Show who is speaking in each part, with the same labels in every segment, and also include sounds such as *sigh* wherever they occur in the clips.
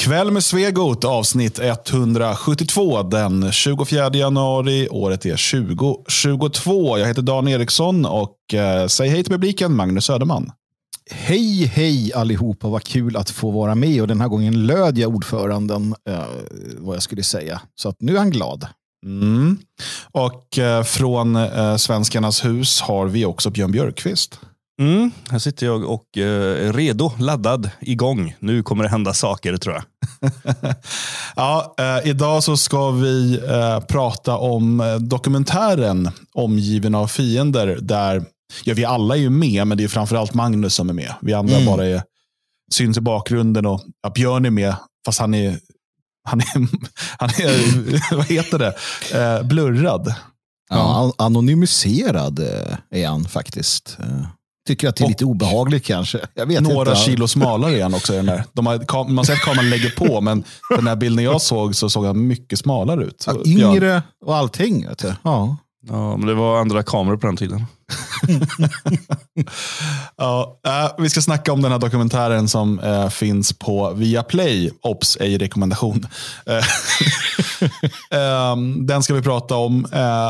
Speaker 1: Kväll med Svegot avsnitt 172 den 24 januari. Året är 2022. Jag heter Dan Eriksson och eh, säg hej till publiken Magnus Söderman.
Speaker 2: Hej, hej allihopa. Vad kul att få vara med. Och den här gången löd jag ordföranden eh, vad jag skulle säga. Så att nu är han glad.
Speaker 1: Mm. Och eh, från eh, Svenskarnas hus har vi också Björn Björkqvist.
Speaker 3: Mm, här sitter jag och eh, är redo, laddad, igång. Nu kommer det hända saker tror jag. *laughs*
Speaker 1: ja, eh, idag så ska vi eh, prata om eh, dokumentären Omgiven av fiender. Där, ja, vi alla är ju med, men det är framförallt Magnus som är med. Vi andra mm. bara är, syns i bakgrunden och ja, Björn är med, fast han är, han är, *laughs* han är *laughs* vad heter det, eh, blurrad.
Speaker 2: Ja, anonymiserad eh, är han faktiskt tycker att det är lite obehagligt kanske.
Speaker 1: några inte. kilo smalare han också. Den där. De har, man ser att kameran lägger på, men den här bilden jag såg så såg han mycket smalare ut.
Speaker 2: Ja, yngre och allting. Vet du. Ja.
Speaker 3: ja, men det var andra kameror på den tiden. *laughs*
Speaker 1: ja, äh, vi ska snacka om den här dokumentären som äh, finns på Viaplay. Ops, ej rekommendation. *laughs* äh, *laughs* den ska vi prata om.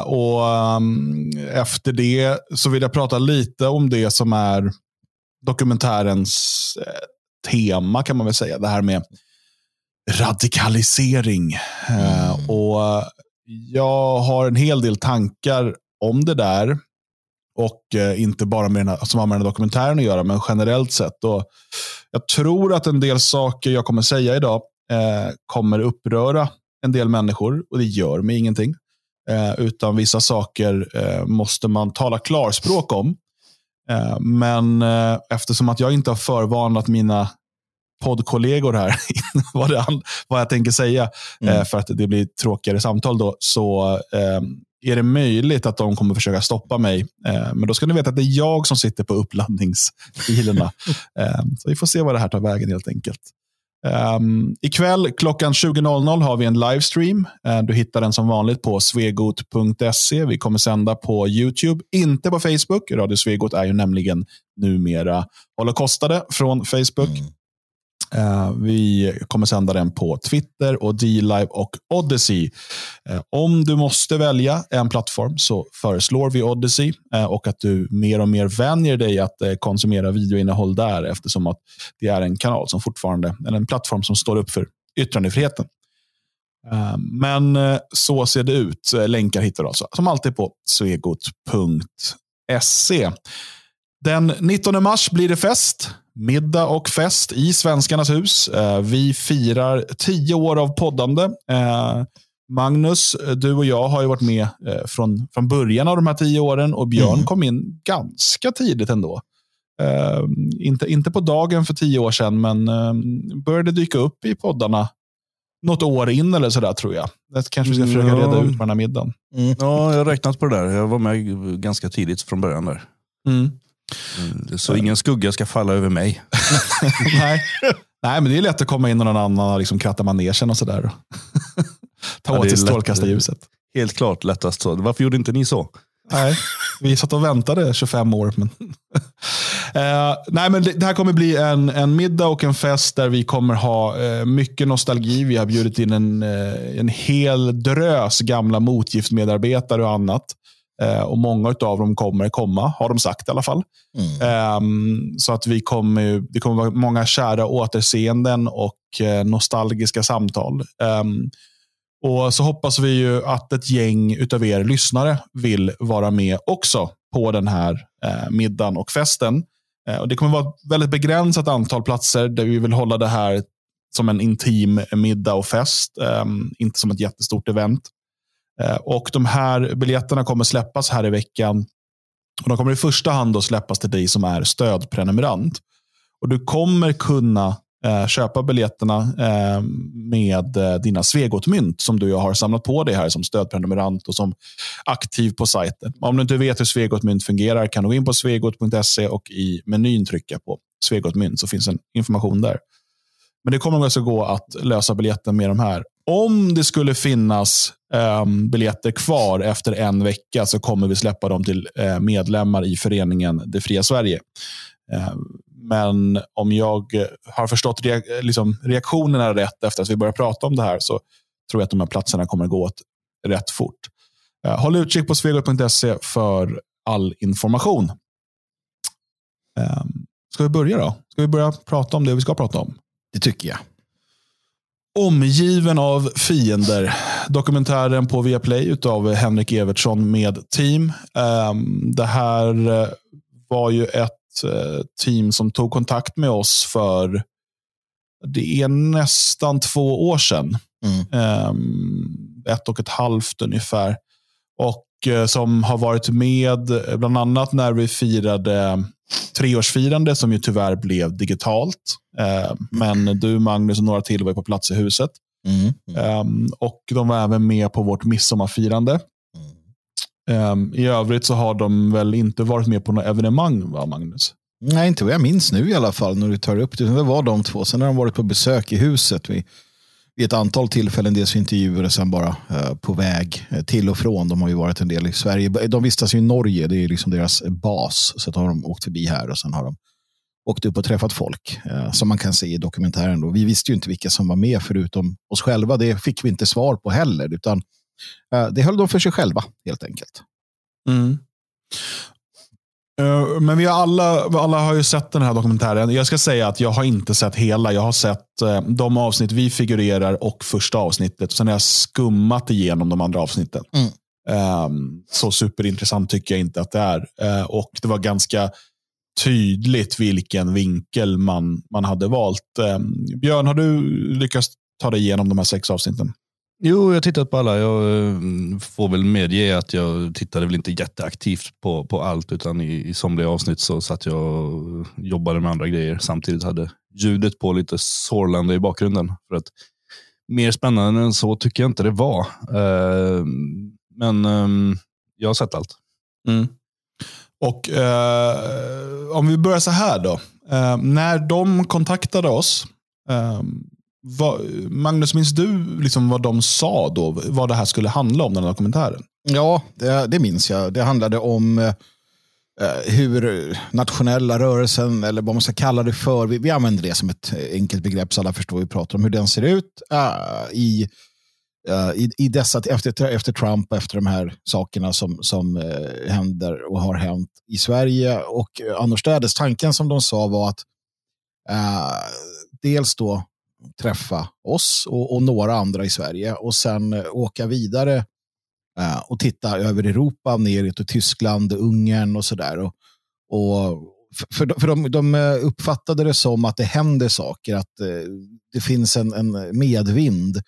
Speaker 1: och um, Efter det så vill jag prata lite om det som är dokumentärens tema kan man väl säga. Det här med radikalisering. Mm. och Jag har en hel del tankar om det där. Och eh, inte bara med den här, som har med den här dokumentären att göra, men generellt sett. Och jag tror att en del saker jag kommer säga idag eh, kommer uppröra en del människor och det gör mig ingenting. Eh, utan vissa saker eh, måste man tala klarspråk om. Eh, men eh, eftersom att jag inte har förvarnat mina poddkollegor här *laughs* vad, det, vad jag tänker säga mm. för att det blir tråkigare samtal då, så är det möjligt att de kommer försöka stoppa mig. Eh, men då ska ni veta att det är jag som sitter på uppladdningsfilerna. *laughs* eh, så vi får se vad det här tar vägen helt enkelt. Um, ikväll klockan 20.00 har vi en livestream. Uh, du hittar den som vanligt på svegot.se. Vi kommer sända på YouTube, inte på Facebook. Radio Svegot är ju nämligen numera håller kostade från Facebook. Mm. Eh, vi kommer sända den på Twitter, och D-Live och Odyssey. Eh, om du måste välja en plattform så föreslår vi Odyssey eh, och att du mer och mer vänjer dig att konsumera videoinnehåll där eftersom att det är en kanal som fortfarande, eller en plattform som står upp för yttrandefriheten. Men så ser det ut. Länkar hittar du alltså, som alltid på svegot.se. Den 19 mars blir det fest middag och fest i Svenskarnas hus. Eh, vi firar tio år av poddande. Eh, Magnus, du och jag har ju varit med eh, från, från början av de här tio åren och Björn mm. kom in ganska tidigt ändå. Inte, inte på dagen för tio år sedan, men började dyka upp i poddarna något år in eller sådär tror jag. Det kanske vi ska försöka reda ut på den här middagen.
Speaker 3: Mm. Ja, jag har räknat på det där. Jag var med ganska tidigt från början där. Mm. Mm, så ingen skugga ska falla över mig. *laughs*
Speaker 1: Nej. Nej, men det är lätt att komma in och någon annan och liksom kratta manegen och sådär. *laughs* Ta åt sig strålkastarljuset.
Speaker 3: Helt klart lättast så. Varför gjorde inte ni så?
Speaker 1: Nej, vi satt och väntade 25 år. Men uh, *laughs* nej, men det, det, här kommer bli en, en middag och en fest där vi kommer ha uh, mycket nostalgi. Vi har bjudit in en, uh, en hel drös gamla motgiftmedarbetare och annat. Eh, och många av dem kommer komma, har de sagt i alla fall. Mm. Um, så att vi kommer, det kommer vara många kära återseenden och uh, nostalgiska samtal. Um, och så hoppas vi ju att ett gäng av er lyssnare vill vara med också på den här uh, middagen och festen. Uh, och det kommer vara ett väldigt begränsat antal platser där vi vill hålla det här som en intim middag och fest. Um, inte som ett jättestort event. Eh, och De här biljetterna kommer släppas här i veckan. Och De kommer i första hand att släppas till dig som är stödprenumerant. Och Du kommer kunna eh, köpa biljetterna eh, med eh, dina Svegot-mynt som du har samlat på dig här som stödprenumerant och som aktiv på sajten. Om du inte vet hur Svegot-mynt fungerar kan du gå in på svegot.se och i menyn trycka på Svegot-mynt så finns en information där. Men det kommer alltså gå att lösa biljetten med de här. Om det skulle finnas um, biljetter kvar efter en vecka så kommer vi släppa dem till uh, medlemmar i föreningen Det fria Sverige. Uh, men om jag har förstått reak liksom reaktionerna rätt efter att vi börjar prata om det här så tror jag att de här platserna kommer gå åt rätt fort. Uh, håll utkik på svegot.se för all information. Um, ska vi börja då? Ska vi börja prata om det vi ska prata om?
Speaker 2: Det tycker jag.
Speaker 1: Omgiven av fiender. Dokumentären på Viaplay av Henrik Evertsson med team. Um, det här eh, var ju ett uh, team som tog kontakt med oss för det är nästan två år sedan. Mm. Um, ett och ett halvt ungefär. Och uh, som har varit med bland annat när vi firade treårsfirande som ju tyvärr blev digitalt. Eh, men du, Magnus och några till var på plats i huset. Mm. Mm. Eh, och De var även med på vårt midsommarfirande. Mm. Eh, I övrigt så har de väl inte varit med på några evenemang, va, Magnus?
Speaker 2: Nej, inte vad jag minns nu i alla fall när du tar upp det. Det var de två. Sen har de varit på besök i huset. Vi vid ett antal tillfällen, dels intervjuer och sen bara eh, på väg eh, till och från. De har ju varit en del i Sverige. De vistas i Norge, det är liksom deras bas. Så har de åkt förbi här och sen har de åkt upp och träffat folk. Eh, som man kan se i dokumentären. Då. Vi visste ju inte vilka som var med förutom oss själva. Det fick vi inte svar på heller. Utan eh, det höll de för sig själva helt enkelt. Mm.
Speaker 1: Eh, men vi har alla, alla har ju sett den här dokumentären. Jag ska säga att jag har inte sett hela. Jag har sett eh, de avsnitt vi figurerar och första avsnittet. Sen har jag skummat igenom de andra avsnitten. Mm. Um, så superintressant tycker jag inte att det är. Uh, och Det var ganska tydligt vilken vinkel man, man hade valt. Um, Björn, har du lyckats ta dig igenom de här sex avsnitten?
Speaker 3: Jo, jag har tittat på alla. Jag eh, får väl medge att jag tittade väl inte jätteaktivt på, på allt, utan i, i somliga avsnitt så satt jag och eh, jobbade med andra grejer. Samtidigt hade ljudet på lite sorlande i bakgrunden. För att mer spännande än så tycker jag inte det var. Uh, men um, jag har sett allt. Mm.
Speaker 1: Och uh, Om vi börjar så här då. Uh, när de kontaktade oss, ehm, vad, Magnus, minns du liksom vad de sa då? Vad det här skulle handla om, den här dokumentären?
Speaker 2: Ja, det, det minns jag. Det handlade om eh, eh hur nationella rörelsen, eller vad man ska kalla det för, vi, vi använder det som ett enkelt begrepp så alla förstår vad vi pratar om, hur den ser ut eh, i, eh, i, i dessa, efter, efter Trump och efter de här sakerna som, som eh, händer och har hänt i Sverige och eh, annorstädes. Tanken som de sa var att dels då träffa oss och, och, några andra i Sverige och sen eh, åka vidare eh, och titta över Europa, ner till Tyskland, Ungern och sådär. Och, och för, för de, de eh, uppfattade det som att det händer saker, att eh, det finns en, en medvind.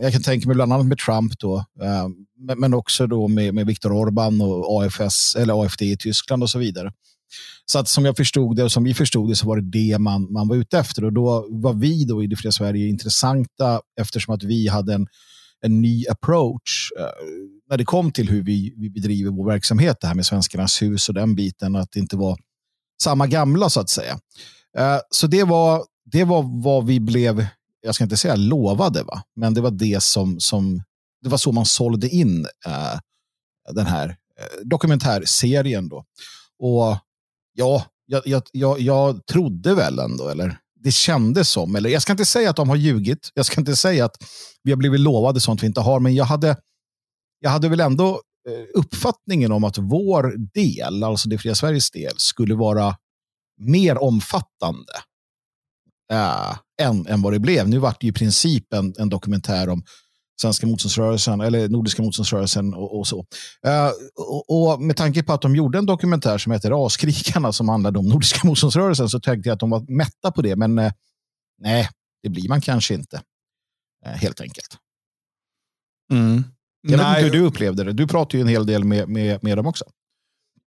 Speaker 2: Jag kan tänka mig bland annat med Trump då, eh, men också då med, med Viktor Orban och AFS, eller AFD i Tyskland och så vidare. Så att som jag förstod det och som vi förstod det så var det det man, man var ute efter. Och då var vi då i det fria Sverige intressanta eftersom att vi hade en, en ny approach eh, när det kom till hur vi, vi bedriver vår verksamhet. Det här med Svenskarnas hus och den biten. Att det inte var samma gamla så att säga. Eh, så det var, det var vad vi blev, jag ska inte säga lovade, va? men det var det som, som det var så man sålde in eh, den här eh, dokumentärserien. Då. Och ja, jag, jag, jag, jag trodde väl ändå, eller det kändes som, eller jag ska inte säga att de har ljugit, jag ska inte säga att vi har blivit lovade sånt vi inte har, men jag hade, jag hade väl ändå eh, uppfattningen om att vår del, alltså det fria Sveriges del, skulle vara mer omfattande äh, än, än vad det blev. Nu vart det i princip en, en dokumentär om svenska motståndsrörelsen eller nordiska motståndsrörelsen och, och så. Uh, och, och, med tanke på att de gjorde en dokumentär som heter Raskrigarna som handlade om nordiska *laughs* motståndsrörelsen så tänkte jag att de var mätta på det. Men uh, nej, det blir man kanske inte. Uh, helt enkelt. Mm. Jag vet inte hur du upplevde det. Du pratade ju en hel del med, med, med dem också.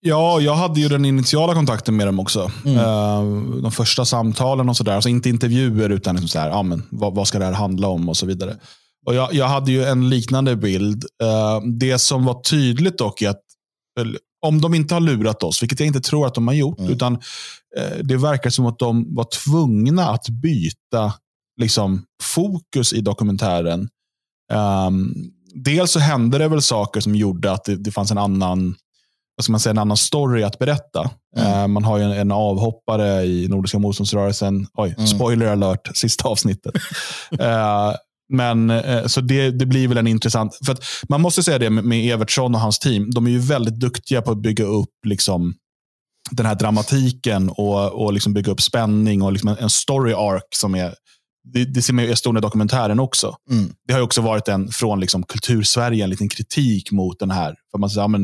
Speaker 1: Ja, jag hade ju den initiala kontakten med dem också. Mm. de första samtalen och sådär. Alltså inte intervjuer, utan liksom så här, ja, men, vad, vad, ska det här handla om och så vidare. Och jag, jag hade ju en liknande bild. Uh, det som var tydligt dock är att om de inte har lurat oss, vilket jag inte tror att de har gjort, mm. utan uh, det verkar som att de var tvungna att byta liksom, fokus i dokumentären. Um, dels så hände det väl saker som gjorde att det, det fanns en annan vad ska man säga, en annan story att berätta.
Speaker 2: Mm.
Speaker 1: Eh, man har ju en, en avhoppare i Nordiska motståndsrörelsen. Oj,
Speaker 2: Mm.
Speaker 1: spoiler alert, sista avsnittet. *laughs* Eh, men eh, så det, det blir väl en intressant... För man måste säga det med, Evertsson och hans team. De är ju väldigt duktiga på att bygga upp liksom, den här dramatiken och, och liksom bygga upp spänning och liksom en, en story arc som är det, det ser man ju i Estonia-dokumentären också.
Speaker 2: Mm.
Speaker 1: Det har ju också varit en från liksom kultursverige, en liten kritik mot den här. För man säger, ja, men,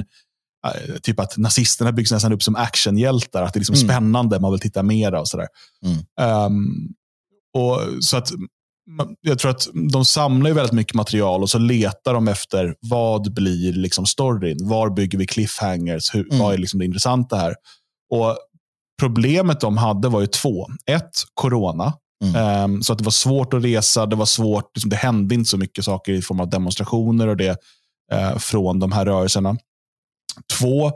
Speaker 1: eh, typ att nazisterna byggs nästan upp som actionhjältar. Att det är liksom
Speaker 2: Mm.
Speaker 1: spännande, man vill titta mera och sådär.
Speaker 2: Mm.
Speaker 1: Ehm, och, så att, jag tror att de samlar ju väldigt mycket material och så letar de efter vad blir liksom storyn? Var bygger vi cliffhangers? Hur,
Speaker 2: Mm.
Speaker 1: Vad är liksom det intressanta här? Och Problemet de hade var ju två. Ett, corona.
Speaker 2: Mm.
Speaker 1: Ehm, så att det var svårt att resa. Det var svårt, liksom, det hände inte så mycket saker i form av demonstrationer och det eh, från de här rörelserna. Två,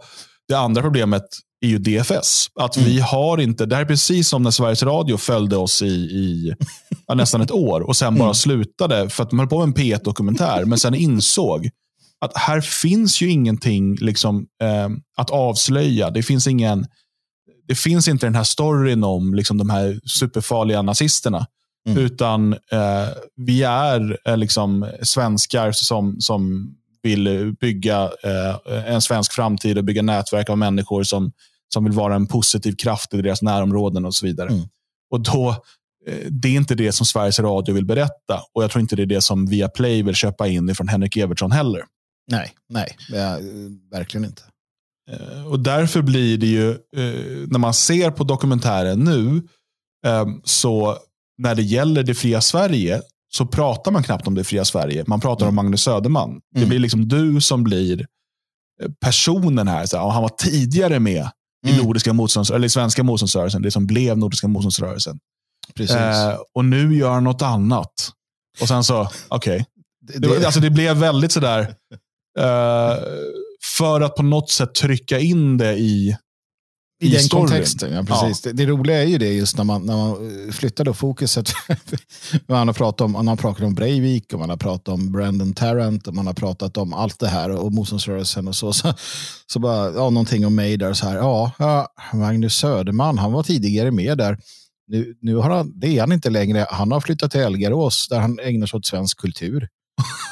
Speaker 1: det andra problemet är ju DFS. Att vi har inte, det här är precis som när Sveriges Radio följde oss i, i ja, nästan ett år och sen bara
Speaker 2: Mm.
Speaker 1: slutade för att de höll på med en P1-dokumentär men sen insåg att här finns ju ingenting liksom, eh, att avslöja. Det finns ingen det finns inte den här storyn om liksom, de här superfarliga nazisterna.
Speaker 2: Mm.
Speaker 1: Utan eh, vi är eh, liksom, svenskar som, som vill bygga eh, en svensk framtid och bygga nätverk av människor som, som vill vara en positiv kraft i deras närområden och så vidare.
Speaker 2: Mm.
Speaker 1: Och då, eh, Det är inte det som Sveriges Radio vill berätta och jag tror inte det är det som Viaplay vill köpa in från Henrik Evertsson heller.
Speaker 2: Nej, nej, ja, verkligen inte.
Speaker 1: Eh, Och därför blir det ju, eh, när man ser på dokumentären nu, eh, så när det gäller det fria Sverige, så pratar man knappt om det fria Sverige. Man pratar om Magnus Söderman. Det
Speaker 2: Mm.
Speaker 1: blir liksom du som blir eh, personen här. Så här, han var tidigare med i
Speaker 2: Mm.
Speaker 1: Nordiska motstånds, eller i svenska motståndsrörelsen, det som blev Nordiska motståndsrörelsen.
Speaker 2: Precis.
Speaker 1: Eh, och nu gör han något annat. Och sen så, *laughs* okej.
Speaker 2: det,
Speaker 1: Det, var- alltså det blev väldigt sådär, eh, för att på något sätt trycka in det i,
Speaker 2: I
Speaker 1: i
Speaker 2: den
Speaker 1: storyn.
Speaker 2: kontexten, ja precis. Det, det roliga är ju det just när man, när man flyttar då fokuset. *laughs* man har pratat om, man har pratat om Breivik och man har pratat om Brandon Tarrant och man har pratat om allt det här och motståndsrörelsen och så. Så, så bara, ja, någonting om mig där så här, ja, ja, Magnus Söderman, han var tidigare med där. Nu, nu har han, det är han inte längre. Han har flyttat till Elgarås där han ägnar sig åt svensk kultur.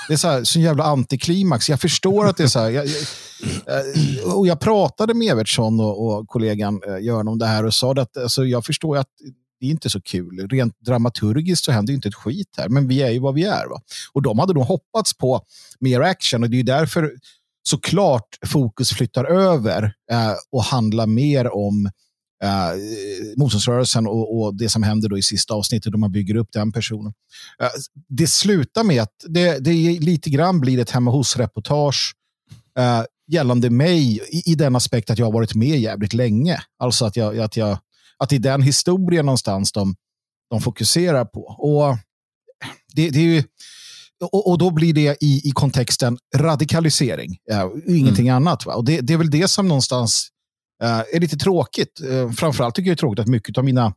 Speaker 2: Det är så, här, så jävla antiklimax. Jag förstår att det är så här. Jag, jag, eh, och jag pratade med Evertsson och, och kollegan eh, Göran om det här och sa att alltså, jag förstår att det är inte så kul. Rent dramaturgiskt så händer inte ett skit här, men vi är ju vad vi är. Va? Och de hade nog hoppats på mer action och det är ju därför såklart fokus flyttar över eh, och handlar mer om eh, motståndsrörelsen och, och det som händer då i sista avsnittet då man bygger upp den personen. Eh, det slutar med att det, det är lite grann blir ett hemma hos-reportage eh, gällande mig i, i den aspekt att jag har varit med jävligt länge. Alltså att, jag, att, jag, att det är den historien någonstans de, de fokuserar på. Och det, det är ju, och, och då blir det i, i kontexten radikalisering, eh, ingenting annat. Va? Och det, det är väl det som någonstans är lite tråkigt. Eh, framförallt tycker jag det är tråkigt att mycket av mina,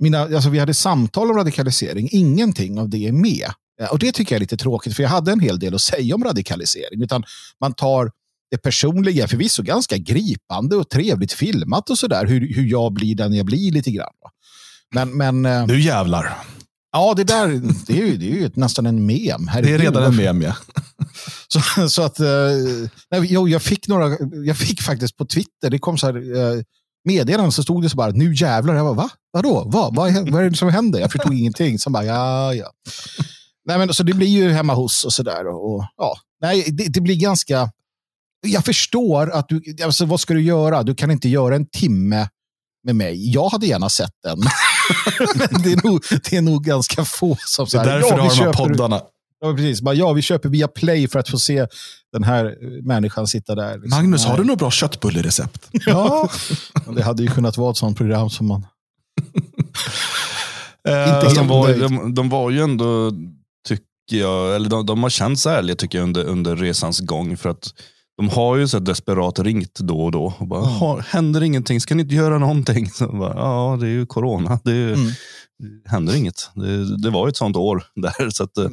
Speaker 2: mina alltså vi hade samtal om radikalisering, ingenting av det är med. Eh, och det tycker jag är lite tråkigt, för jag hade en hel del att säga om radikalisering. Utan man tar det personliga, förvisso ganska gripande och trevligt filmat och sådär, hur, hur jag blir den jag blir lite grann. Men, men eh,
Speaker 1: nu jävlar.
Speaker 2: ja, det där det är ju, det är ju nästan en mem.
Speaker 1: Det är
Speaker 2: Herregud,
Speaker 1: redan en mem ja. *laughs*
Speaker 2: så, så att, eh, nej, jo, jag fick några, jag fick faktiskt på Twitter, det kom så här eh, meddelanden så stod det så bara, nu jävlar, jag bara, va? Vadå? Va? Vad, är, vad är det som händer? Jag förstod ingenting. Så bara, ja, ja. Nej, men, så det blir ju hemma hos och sådär. Och, och, ja. Nej, det, det blir ganska, jag förstår att du, alltså, vad ska du göra? Du kan inte göra en timme med mig. Jag hade gärna sett den. *laughs* Men det är nog, det är nog ganska få som
Speaker 1: Det är därför
Speaker 2: ja,
Speaker 1: du har de här poddarna.
Speaker 2: Ja, precis. Bara, ja, vi köper via Play för att få se den här eh, människan sitta där. liksom.
Speaker 1: Magnus, har du något bra köttbullerecept? *laughs*
Speaker 2: Ja, det hade ju kunnat vara ett sånt program som man... *laughs*
Speaker 1: Eh,
Speaker 2: Inte
Speaker 3: de, var, de, de var ju ändå, tycker jag, eller de, de har känts ärliga tycker jag under, under resans gång. För att de har ju så desperat ringt då och då. Och bara,
Speaker 2: Mm.
Speaker 3: "Ha, händer ingenting? Ska ni inte göra någonting? Så bara, ja, det är ju corona. Det, är, ju-
Speaker 2: Mm.
Speaker 3: det händer inget. Det, det var ju ett sånt år *laughs* där. Så att, eh,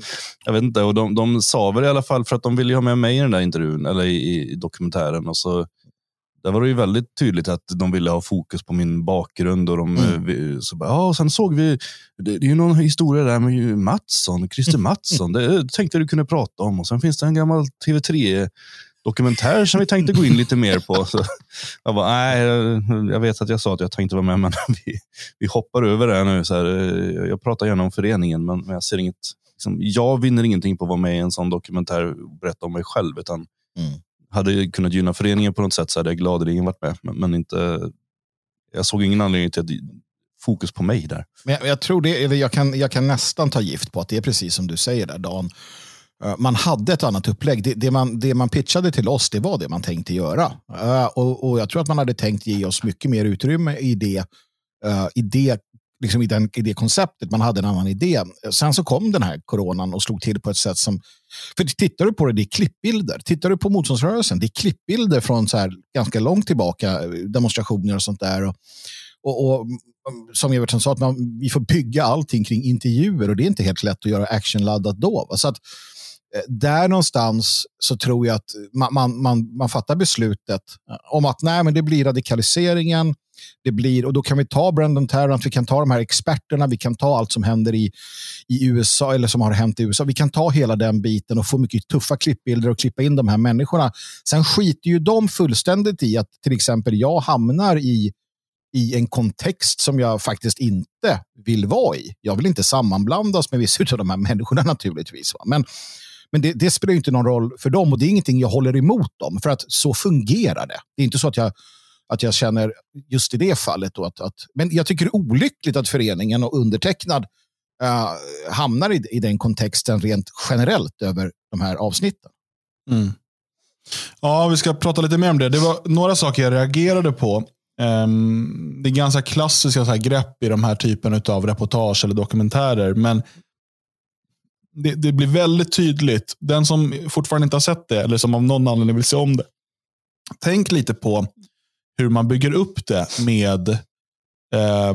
Speaker 3: jag vet inte. Och de, de sa väl i alla fall, för att de ville ju ha med mig i den där intervjun, eller i, i dokumentären. Och så Där var det ju väldigt tydligt att de ville ha fokus på min bakgrund. Och de, mm. vi, så bara, ja, och sen såg vi, det, det är ju någon historia där med Mattsson, Christer Mattsson. Det tänkte du kunde prata om. Och sen finns det en gammal TV3 dokumentär som vi tänkte gå in lite mer på. Så jag bara, nej, jag vet att jag sa att jag tänkte vara med, men *laughs* vi, vi hoppar över det nu. Så här, jag pratar gärna om föreningen, men, men jag ser inget liksom, jag vinner ingenting på att vara med i en sån dokumentär och berätta om mig själv. Utan mm. Hade jag kunnat gynna föreningen på något sätt så hade jag gladeligen varit med. Men, men, inte, jag såg ingen anledning till att fokus på mig där.
Speaker 2: Men jag, jag, tror det, jag kan, jag kan nästan ta gift på att det är precis som du säger där Dan. Eh, man hade ett annat upplägg. Det, det, man, det man pitchade till oss, det var det man tänkte göra. Uh, och, och, Jag tror att man hade tänkt ge oss mycket mer utrymme i det, uh, i det liksom i, den, i det konceptet. Man hade en annan idé. Sen så kom den här coronan och slog till på ett sätt som... För tittar du på det, det är klippbilder. Tittar du på motståndsrörelsen, det är klippbilder från så här ganska långt tillbaka, demonstrationer och sånt där. Och, och, och som Evertsson sa, att man, vi får bygga allting kring intervjuer och det är inte helt lätt att göra actionladdat då. Så att, Eh, där någonstans så tror jag att man, man, man, man fattar beslutet om att nej, men det blir radikaliseringen det blir, och då kan vi ta Brendan Tarrant, vi kan ta de här experterna, vi kan ta allt som händer i, i USA eller som har hänt i USA. Vi kan ta hela den biten och få mycket tuffa klippbilder och klippa in de här människorna. Sen skiter ju de fullständigt i att till exempel jag hamnar i i en kontext som jag faktiskt inte vill vara i. Jag vill inte sammanblandas med vissa av de här människorna naturligtvis. Va? Men, men det, det, spelar inte någon roll för dem och det är ingenting jag håller emot dem för att så fungerar det. Det är inte så att jag att jag känner just i det fallet. Då att, att, men jag tycker det är olyckligt att föreningen och undertecknad uh, hamnar i, i den kontexten rent generellt över de här avsnitten.
Speaker 1: Mm. Ja, vi ska prata lite mer om det. Det var några saker jag reagerade på. Um, det är ganska klassiska så här grepp i de här typen av reportage eller dokumentärer. Men det, det, blir väldigt tydligt. Den som fortfarande inte har sett det, eller som av någon anledning vill se om det. Tänk lite på hur man bygger upp det med eh,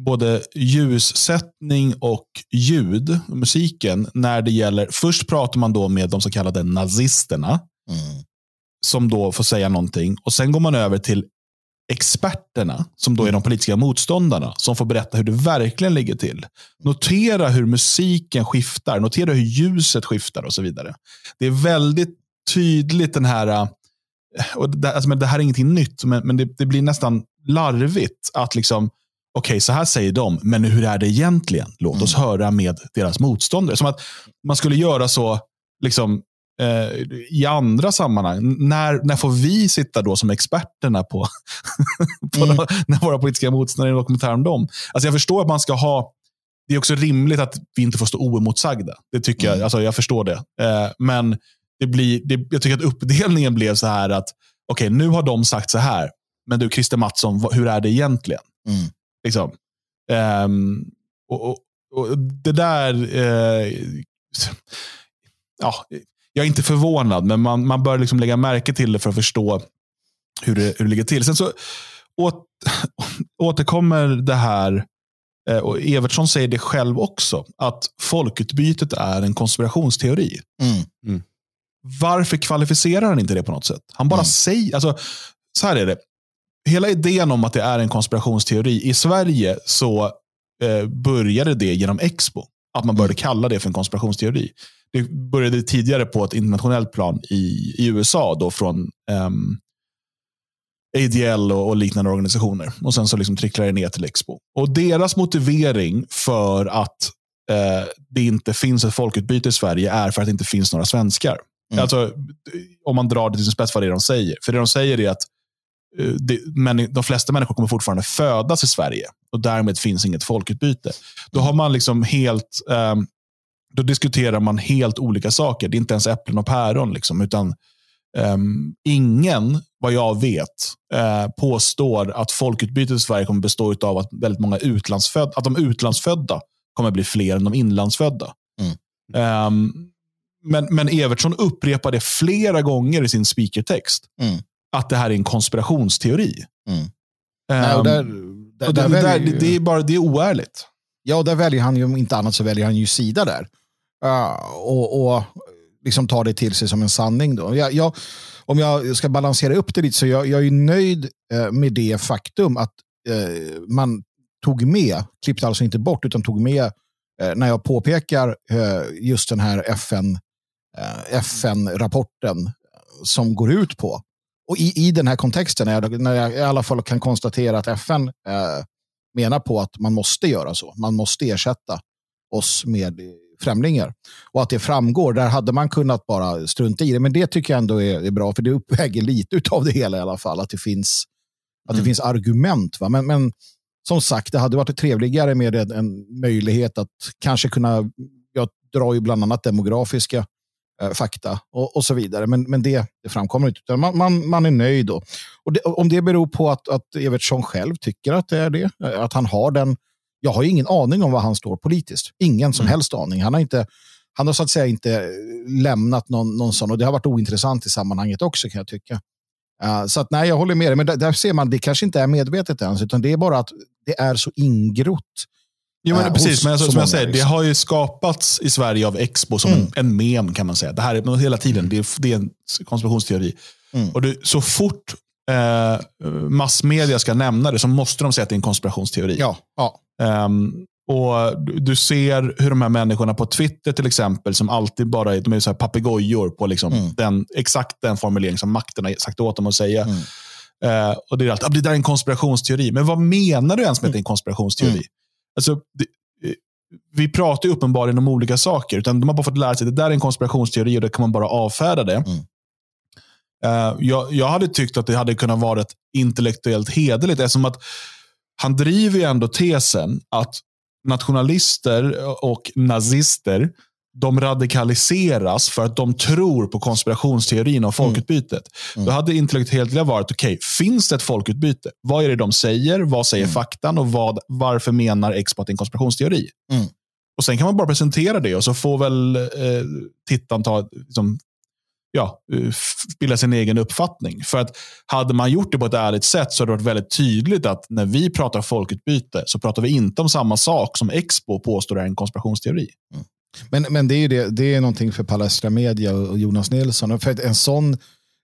Speaker 1: både ljussättning och ljud, musiken, när det gäller, först pratar man då med de så kallade nazisterna, mm. som då får säga någonting. Och Sen går man över till experterna, som då är de politiska motståndarna, som får berätta hur det verkligen ligger till. Notera hur musiken skiftar, notera hur ljuset skiftar och så vidare. Det är väldigt tydligt den här och det, alltså, men det här är ingenting nytt, men, men det, det blir nästan larvigt att liksom, okej, okay, så här säger de, men hur är det egentligen? Låt oss mm. höra med deras motståndare. Som att man skulle göra så liksom, i andra sammanhang. När, när får vi sitta då som experterna på, *laughs* på mm. *laughs* när våra politiska motståndare är dokumentär om dem? Alltså jag förstår att man ska ha det är också rimligt att vi inte får stå oemotsagda. Det tycker mm. jag. Alltså jag förstår det. Eh, men det blir, det, jag tycker att uppdelningen blev så här att okej, okay, nu har de sagt så här. Men du, Christer Mattsson, hur är det egentligen? Mm. Liksom. Um, och, och, och, Det där... Uh, ja, jag är inte förvånad, men man, man bör liksom lägga märke till det för att förstå hur det, hur det ligger till. Sen så åt, *laughs* återkommer det här, eh, och Evertsson säger det själv också, att folkutbytet är en konspirationsteori. Mm. Mm varför kvalificerar han inte det på något sätt? Han bara mm. säger, alltså, så här är det. Hela idén om att det är en konspirationsteori, i Sverige så eh, började det genom Expo. Att man började mm. kalla det för en konspirationsteori. Det började tidigare på ett internationellt plan i, i USA då från um, ehm, ADL och, och, liknande organisationer. Och Sen så liksom tricklade det ner till Expo. Och Deras motivering för att eh, det inte finns ett folkutbyte i Sverige är för att det inte finns några svenskar. Mm. Alltså, om man drar det till sin spets vad det är de säger. För det de säger är att det, men, de flesta människor kommer fortfarande födas i Sverige och därmed finns inget folkutbyte. Då har man liksom helt um, då diskuterar man helt olika saker. Det är inte ens äpplen och päron. Liksom, utan um, ingen, vad jag vet, uh, påstår att folkutbytet i Sverige kommer bestå av att väldigt många utlandsfödda, att de utlandsfödda kommer bli fler än de inlandsfödda. Mm. Um, men, men Evertsson upprepar det flera gånger i sin speakertext. Mm. Att det här är en konspirationsteori. Mm. Nej, där, där, och det, där, där, det, är bara, det är oärligt.
Speaker 2: Ja, och där väljer han ju, om inte annat så väljer han ju sida där. Uh, och, och liksom tar det till sig som en sanning. Då. Jag, jag, om jag ska balansera upp det lite så jag, jag är nöjd eh, med det faktum att eh, man tog med, klippte alltså inte bort, utan tog med eh, när jag påpekar eh, just den här FN, eh, FN-rapporten som går ut på. Och i, i den här kontexten, när jag, när jag i alla fall kan konstatera att FN menar på att man måste göra så. Man måste ersätta oss med främlingar. Och att det framgår, där hade man kunnat bara strunta i det. Men det tycker jag ändå är, är bra, för det uppväger lite av det hela i alla fall. Att det finns, att det mm. finns argument. Va? Men, men som sagt, det hade varit trevligare med en, en möjlighet att kanske kunna, jag drar ju bland annat demografiska eh, fakta och, och, så vidare. Men, men det, det framkommer inte. Man, man, man är nöjd då. Och det, om det beror på att, att Evertsson själv tycker att det är det, att han har den jag har ingen aning om var han står politiskt. Ingen som mm. helst aning. Han har, inte, han har så att säga inte lämnat någon, någon sån och det har varit ointressant i sammanhanget också kan jag tycka. Uh, så att nej, jag håller med dig. Men där, där, ser man, det kanske inte är medvetet ens, utan det är bara att det är så ingrott.
Speaker 1: Jo, men, uh, precis, men alltså, som jag säger, det har ju skapats i Sverige av Expo som mm. en, en mem kan man säga. Det här är hela tiden, det är, det är en konspirationsteori. Mm. Och det, så fort eh, massmedia ska nämna det så måste de säga att det är en konspirationsteori.
Speaker 2: Ja, ja.
Speaker 1: Um, och Du ser hur de här människorna på Twitter till exempel, som alltid bara de är så här papegojor på liksom mm. den, exakt den formulering som makten har sagt åt dem att säga. Mm. Uh, och Det är alltid, ah, det där är en konspirationsteori. Men vad menar du ens med att det är en konspirationsteori? Mm. Alltså, det, eh, vi pratar ju uppenbarligen om olika saker. Utan De har bara fått lära sig att det där är en konspirationsteori och då kan man bara avfärda det. Mm. Uh, jag, jag hade tyckt att det hade kunnat vara intellektuellt hederligt eftersom att han driver ju ändå tesen att nationalister och nazister de radikaliseras för att de tror på konspirationsteorin om mm. folkutbytet. Mm. Då hade intellektuellt varit, okej, okay, finns det ett folkutbyte? Vad är det de säger? Vad säger mm. faktan? Och vad, varför menar Expo att det är en konspirationsteori? Mm. Och Sen kan man bara presentera det och så får väl eh, tittaren ta liksom, ja, eh, bilda sin egen uppfattning. För att hade man gjort det på ett ärligt sätt så hade det varit väldigt tydligt att när vi pratar folkutbyte så pratar vi inte om samma sak som Expo påstår är en konspirationsteori. Mm.
Speaker 2: Men, men det är ju det, det är någonting för Palestra Media och Jonas Nilsson. För en sån,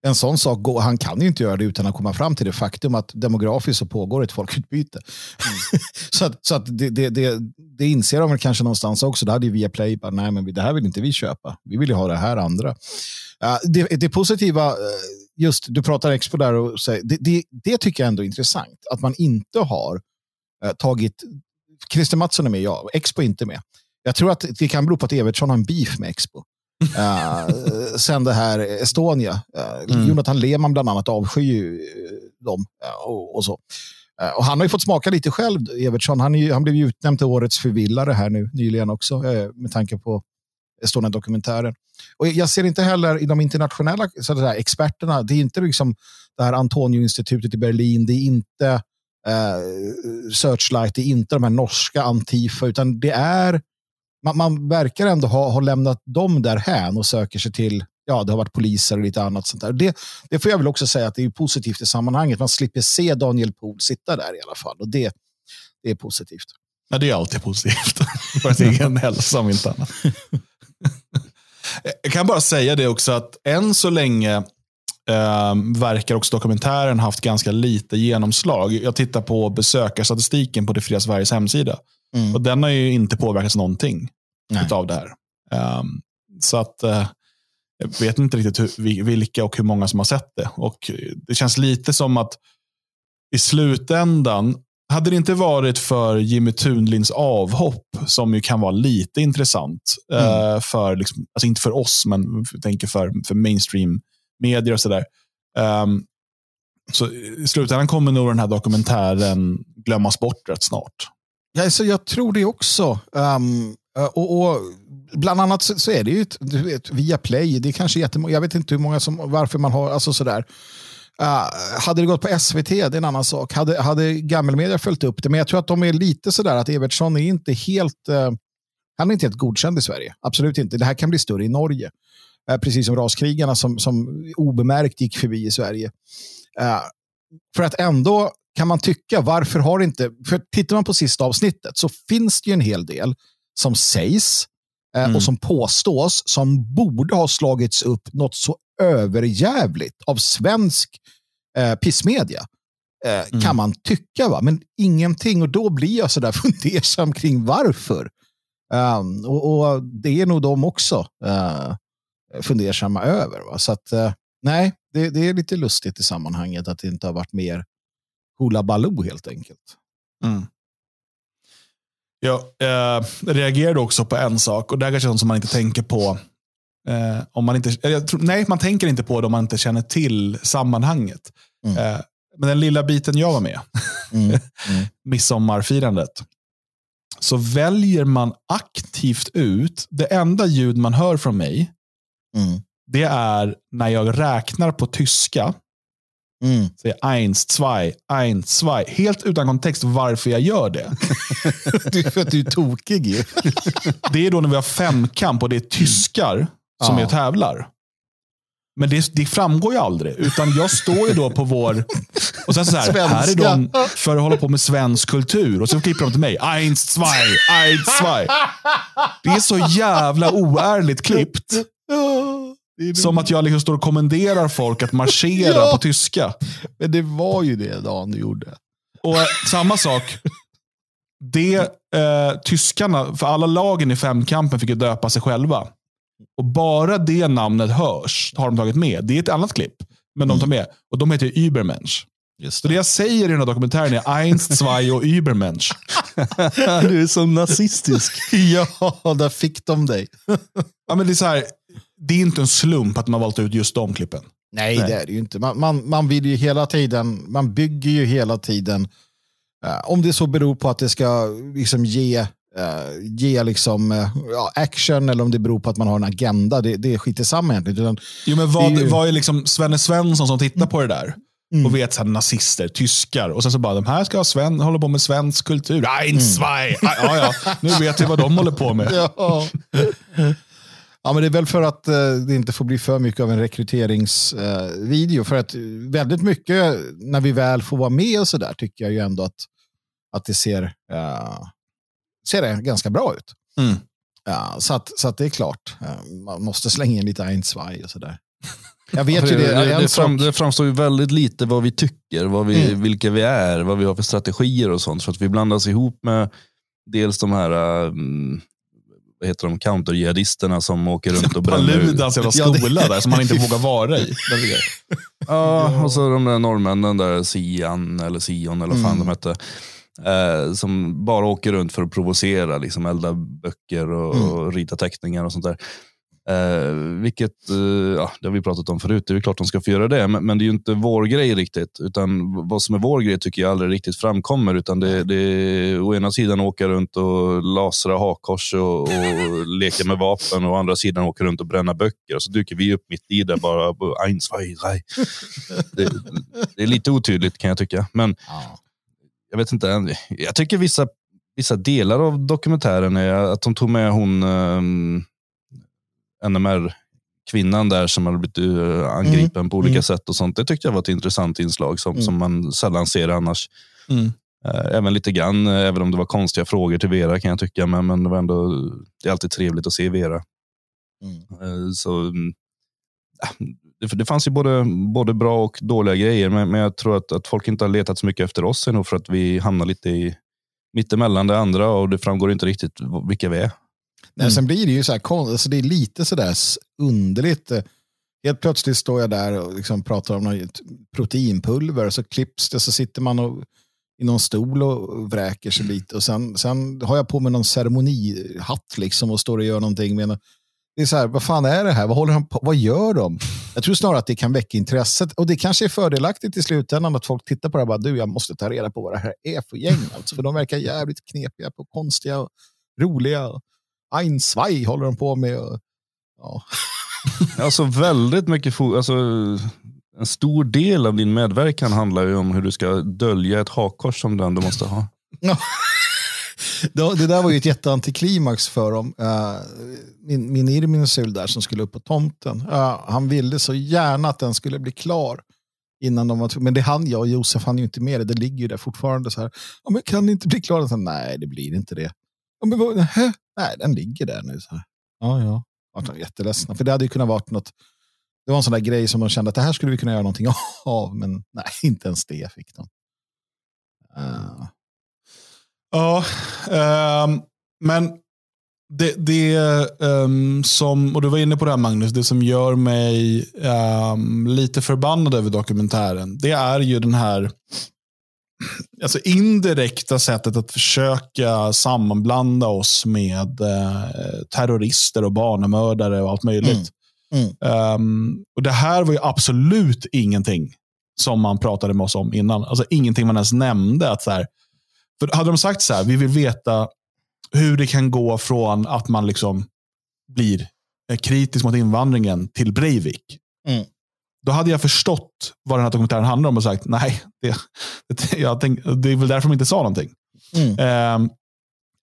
Speaker 2: en sån sak, han kan ju inte göra det utan att komma fram till det faktum att demografiskt så pågår ett folkutbyte. Mm. *laughs* så att, så att det, det, det, det inser de väl kanske någonstans också. Det hade ju Viaplay bara, nej men det här vill inte vi köpa. Vi vill ju ha det här andra. Det, det positiva, eh, just du pratar Expo där, och säger, det, det, det, tycker jag ändå är intressant. Att man inte har uh, tagit, Christer Mattsson är med, ja, Expo är inte med. Jag tror att det kan bero på att Evertsson har en beef med Expo uh, sen det här Estonia. Uh, mm. Jonathan Lehmann bland annat avskyr uh, dem och, och, så. Och han har ju fått smaka lite själv, Evertsson. Han, är, han blev ju utnämnd till årets förvillare här nu nyligen också, med tanke på Estonia-dokumentären. Och jag ser inte heller i de internationella så där, experterna, det är inte liksom det här Antonio-institutet i Berlin, det är inte Searchlight, det är inte de här norska Antifa, utan det är, man, man verkar ändå ha, ha lämnat dem därhän och söker sig till ja, det har varit poliser och lite annat sånt där. Det, det får jag väl också säga att det är positivt i sammanhanget. Man slipper se Daniel Pohl sitta där i alla fall och det, det är positivt.
Speaker 1: Ja, det är alltid positivt. *laughs* För sin egen hälsa om inte annat. *laughs* Jag kan bara säga det också att än så länge eh, verkar också dokumentären haft ganska lite genomslag. Jag tittar på besökarstatistiken på Det fria Sveriges hemsida. Mm. Och den har ju inte påverkats någonting av det här. Um, så att uh, jag vet inte riktigt hur, vilka och hur många som har sett det. Och Det känns lite som att i slutändan hade det inte varit för Jimmy Tunlins avhopp, som ju kan vara lite intressant, mm. uh, för, liksom, alltså inte för oss, men jag tänker för, för mainstream medier och sådär. Um, så I slutändan kommer nog den här dokumentären glömmas bort rätt snart.
Speaker 2: Ja, så jag tror det också. Um, och, och, Bland annat så, så är det ju ett, vet, via Play. Det är kanske jättemånga, jag vet inte hur många som, varför man har, alltså sådär. Uh, hade det gått på SVT, det är en annan sak. Hade, hade gammelmedia följt upp det, men jag tror att de är lite sådär att Evertsson är inte helt, uh, han är inte helt godkänd i Sverige. Absolut inte. Det här kan bli större i Norge. Uh, precis som raskrigarna som, som obemärkt gick förbi i Sverige. för att ändå kan man tycka, varför har inte, för tittar man på sista avsnittet så finns det ju en hel del som sägs mm. och som påstås som borde ha slagits upp något så överjävligt av svensk eh, pissmedia. Eh,
Speaker 1: Mm.
Speaker 2: Kan man tycka, va? men ingenting. Och då blir jag sådär *laughs* fundersam kring varför. Um, och, och det är nog de också uh, fundersamma över. Va? Så att, eh, nej, det, det är lite lustigt i sammanhanget att det inte har varit mer hula baloo helt enkelt.
Speaker 1: Mm. Jag eh, reagerade också på en sak, och det här kanske är sånt som man inte tänker på. Eh, om man inte, tror, nej, man tänker inte på det om man inte känner till sammanhanget.
Speaker 2: Mm.
Speaker 1: Eh, men den lilla biten jag var med,
Speaker 2: Mm. Mm. *laughs*
Speaker 1: midsommarfirandet, så väljer man aktivt ut, det enda ljud man hör från mig,
Speaker 2: Mm.
Speaker 1: det är när jag räknar på tyska.
Speaker 2: Mm.
Speaker 1: Säger eins, zwei, eins, zwei. Helt utan kontext varför jag gör det. *laughs*
Speaker 2: Det är för att du är tokig ju. *laughs*
Speaker 1: Det är då när vi har femkamp och det är tyskar som
Speaker 2: Ja.
Speaker 1: är tävlar. Men det, det framgår ju aldrig. Utan jag står ju då på vår... Och sen så här,
Speaker 2: Svenska.
Speaker 1: här är de för att hålla på med svensk kultur. Och så klipper de till mig. Eins, zwei, eins, zwei. Det är så jävla oärligt klippt. Som att jag liksom står och kommenderar folk att marschera *laughs*
Speaker 2: Ja.
Speaker 1: på tyska.
Speaker 2: Men det var ju det Dan gjorde.
Speaker 1: Och eh, samma sak. Det eh, tyskarna, för alla lagen i femkampen fick ju döpa sig själva. Och bara det namnet hörs, har de tagit med. Det är ett annat klipp. Men de tar med. Och de heter ju Übermensch.
Speaker 2: Just
Speaker 1: Så det jag säger i den här dokumentären är eins, zwei och Übermensch. *laughs*
Speaker 3: du är så nazistisk. *laughs*
Speaker 2: ja, där fick de dig.
Speaker 1: Ja, men det, är så här, det är inte en slump att man valt ut just de klippen.
Speaker 2: Nej, det är det ju inte. Man, man, man vill ju hela tiden, man bygger ju hela tiden, eh, om det så beror på att det ska liksom ge, eh, ge liksom, eh, action eller om det beror på att man har en agenda, det, det skiter samma egentligen. Utan,
Speaker 1: Jo, men vad,
Speaker 2: är ju-
Speaker 1: vad är liksom Svenne Svensson som tittar på det där?
Speaker 2: Mm.
Speaker 1: Och vet så här, nazister, tyskar. Och sen så bara, de här ska ha Sven, hålla på med svensk kultur. Eins, zwei. Ah, Ja, ja, nu vet vi vad de håller på med. *laughs*
Speaker 2: ja. Ja, men det är väl för att eh, det inte får bli för mycket av en rekryteringsvideo. Eh, för att väldigt mycket, när vi väl får vara med och så där, tycker jag ju ändå att, att det ser, eh, ser det ganska bra ut.
Speaker 1: Mm.
Speaker 2: Ja, så, att, så att det är klart, eh, man måste slänga in lite ein, zwei och sådär. Jag vet ju det.
Speaker 3: det, det, fram, det framstår ju väldigt lite vad vi tycker, vad vi,
Speaker 2: Mm.
Speaker 3: vilka vi är, vad vi har för strategier och sånt. För att vi blandas ihop med dels de här um, vad heter de, counterjihadisterna som åker runt och bränner.
Speaker 1: Paludans jävla
Speaker 2: Ja, det-
Speaker 1: skola där som man inte vågar vara i. *laughs*
Speaker 3: Ja, och så de där norrmännen där, Sian eller Sion eller vad fan
Speaker 2: Mm.
Speaker 3: de hette. Eh, som bara åker runt för att provocera, liksom elda böcker och,
Speaker 2: Mm.
Speaker 3: och rita teckningar och sånt där. Eh, vilket, eh, ja, det har vi pratat om förut, det är klart de ska få göra det, men, men det är ju inte vår grej riktigt. Utan vad som är vår grej tycker jag aldrig riktigt framkommer. Utan det, det är å ena sidan åka runt och lasra hakkors och, och leka med vapen och å andra sidan åka runt och bränna böcker. Och så dyker vi upp mitt i det bara. Eins, zwei, drei. Det, det är lite otydligt kan jag tycka. Men
Speaker 2: Ja.
Speaker 3: jag vet inte. Jag tycker vissa, vissa delar av dokumentären är att de tog med hon um, NMR-kvinnan där som hade blivit uh, angripen på olika
Speaker 2: mm.
Speaker 3: sätt och sånt. Det tyckte jag var ett intressant inslag som,
Speaker 2: Mm.
Speaker 3: som man sällan ser annars.
Speaker 1: Mm.
Speaker 3: Eh, Även lite grann, eh, även om det var konstiga frågor till Vera kan jag tycka. Men, men det, var ändå, det är alltid trevligt att se Vera.
Speaker 2: Mm.
Speaker 3: Eh, Så, mm, det, fanns ju både, både bra och dåliga grejer, men, men jag tror att, att folk inte har letat så mycket efter oss ännu för att vi hamnar lite i mittemellan det andra och det framgår inte riktigt vilka vi är.
Speaker 2: Nej,
Speaker 1: Mm.
Speaker 2: Sen blir det ju så här, alltså det är lite sådär underligt. Eh, Helt plötsligt står jag där och liksom pratar om något proteinpulver och så klipps det så sitter man och, i någon stol och vräker sig lite och sen, sen har jag på mig någon ceremonihatt liksom och står och gör någonting. Med, det är så här, vad fan är det här? Vad håller han på? Vad gör de? Jag tror snarare att det kan väcka intresset och det kanske är fördelaktigt i slutändan att folk tittar på det här och bara, du jag måste ta reda på vad det här är för gäng. Alltså, för de verkar jävligt knepiga på konstiga och roliga. Och, Ein, zwei håller de på med. Ja. *laughs*
Speaker 3: Alltså väldigt mycket, fo- alltså, en stor del av din medverkan handlar ju om hur du ska dölja ett hakkors som den du måste ha.
Speaker 2: Det där var ju ett jätteantiklimax för dem. Eh, Min, min Irminsul där som skulle upp på tomten. eh, han ville så gärna att den skulle bli klar. Innan de var, men det hann jag och Josef han ju inte med det. Det ligger ju där fortfarande så här. Ja, men kan det inte bli klart? Så, Nej, det blir inte det. Men? Nej, den ligger där nu. Så här. Ja, ja. Vart de jätteledsna. För det hade ju kunnat vara något Det var en sån där grej som de kände att det här skulle vi kunna göra någonting *laughs* av, men nej, *laughs* inte ens det fick de. Uh.
Speaker 1: Ja, um, men det, det um, som, och du var inne på det här Magnus, det som gör mig um, lite förbannad över dokumentären, det är ju den här alltså indirekta sättet att försöka sammanblanda oss med uh, terrorister och barnamördare och allt möjligt. Mm. Mm. Um, och Det här var ju absolut ingenting som man pratade med oss om innan. Alltså ingenting man ens nämnde. Att så här, för hade de sagt så här, vi vill veta hur det kan gå från att man liksom blir kritisk mot invandringen till Breivik. Mm. Då hade jag förstått vad den här dokumentären handlar om och sagt nej, det, det, *laughs* jag tänk, det är väl därför de inte sa någonting. Mm. Eh,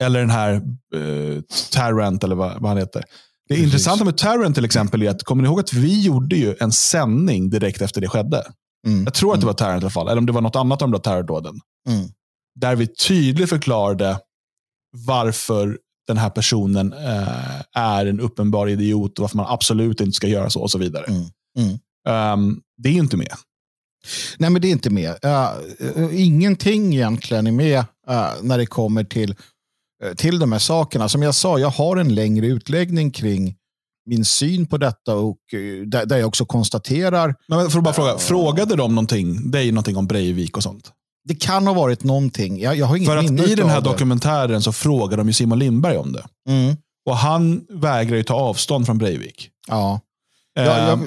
Speaker 1: eller den här eh, Tarrant, eller vad, vad han heter. Det Precis. intressanta med Tarrant till exempel är att, kommer ni ihåg att vi gjorde ju en sändning direkt efter det skedde? Mm. Jag tror att det mm. var Tarrant i alla fall, eller om det var något annat av de där terrordåden. Mm. Där vi tydligt förklarade varför den här personen eh, är en uppenbar idiot och varför man absolut inte ska göra så och så vidare. Mm. Um, det är inte med.
Speaker 2: Nej, men det är inte med. Uh, ingenting egentligen är med uh, när det kommer till, till de här sakerna. Som jag sa, jag har en längre utläggning kring min syn på detta och där, där jag också konstaterar.
Speaker 1: Men för bara fråga, frågade de någonting, dig någonting om Breivik och sånt?
Speaker 2: Det kan ha varit någonting. Jag, jag har inget
Speaker 1: För att i den här dokumentären så frågar de ju Simon Lindberg om det. Mm. Och han vägrar ju ta avstånd från Breivik.
Speaker 2: Ja.
Speaker 1: Eh, ja jag...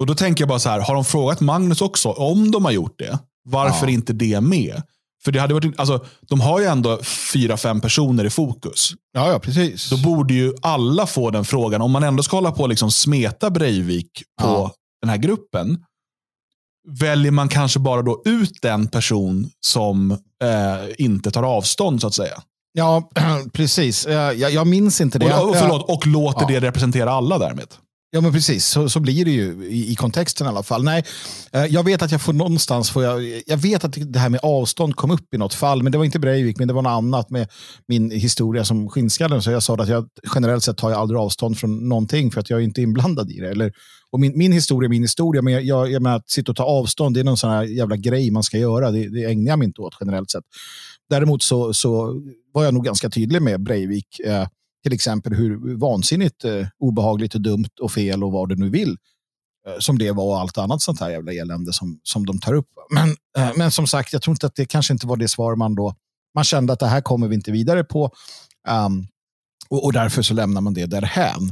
Speaker 1: Och då tänker jag bara så här, har de frågat Magnus också? Om de har gjort det, varför ja. inte det med? För det hade varit, alltså, de har ju ändå fyra, fem personer i fokus.
Speaker 2: Ja, ja, precis.
Speaker 1: Då borde ju alla få den frågan. Om man ändå ska hålla på och liksom smeta Breivik på ja. den här gruppen, väljer man kanske bara då ut den person som eh, inte tar avstånd så att säga.
Speaker 2: Ja, *clears throat* precis. Jag, jag minns inte det.
Speaker 1: Och, och, förlåt, och låter ja. det representera alla därmed.
Speaker 2: Ja, men precis. Så, så blir det ju i, i kontexten i alla fall. Nej, eh, jag vet att jag får någonstans, får jag, jag vet att det här med avstånd kom upp i något fall, men det var inte Breivik, men det var något annat med min historia som skinnskallen. Så jag sa att jag generellt sett tar jag aldrig avstånd från någonting för att jag är inte inblandad i det. Eller, och min, min historia är min historia, men jag, jag, jag menar, att sitta och ta avstånd, det är någon sån här jävla grej man ska göra. Det, det ägnar jag mig inte åt generellt sett. Däremot så, så var jag nog ganska tydlig med Breivik. Eh, till exempel hur vansinnigt eh, obehagligt och dumt och fel och vad du nu vill eh, som det var och allt annat sånt här jävla elände som, som de tar upp. Men, eh, men som sagt, jag tror inte att det kanske inte var det svar man då, man kände att det här kommer vi inte vidare på. Um, och, och, därför så lämnar man det därhän.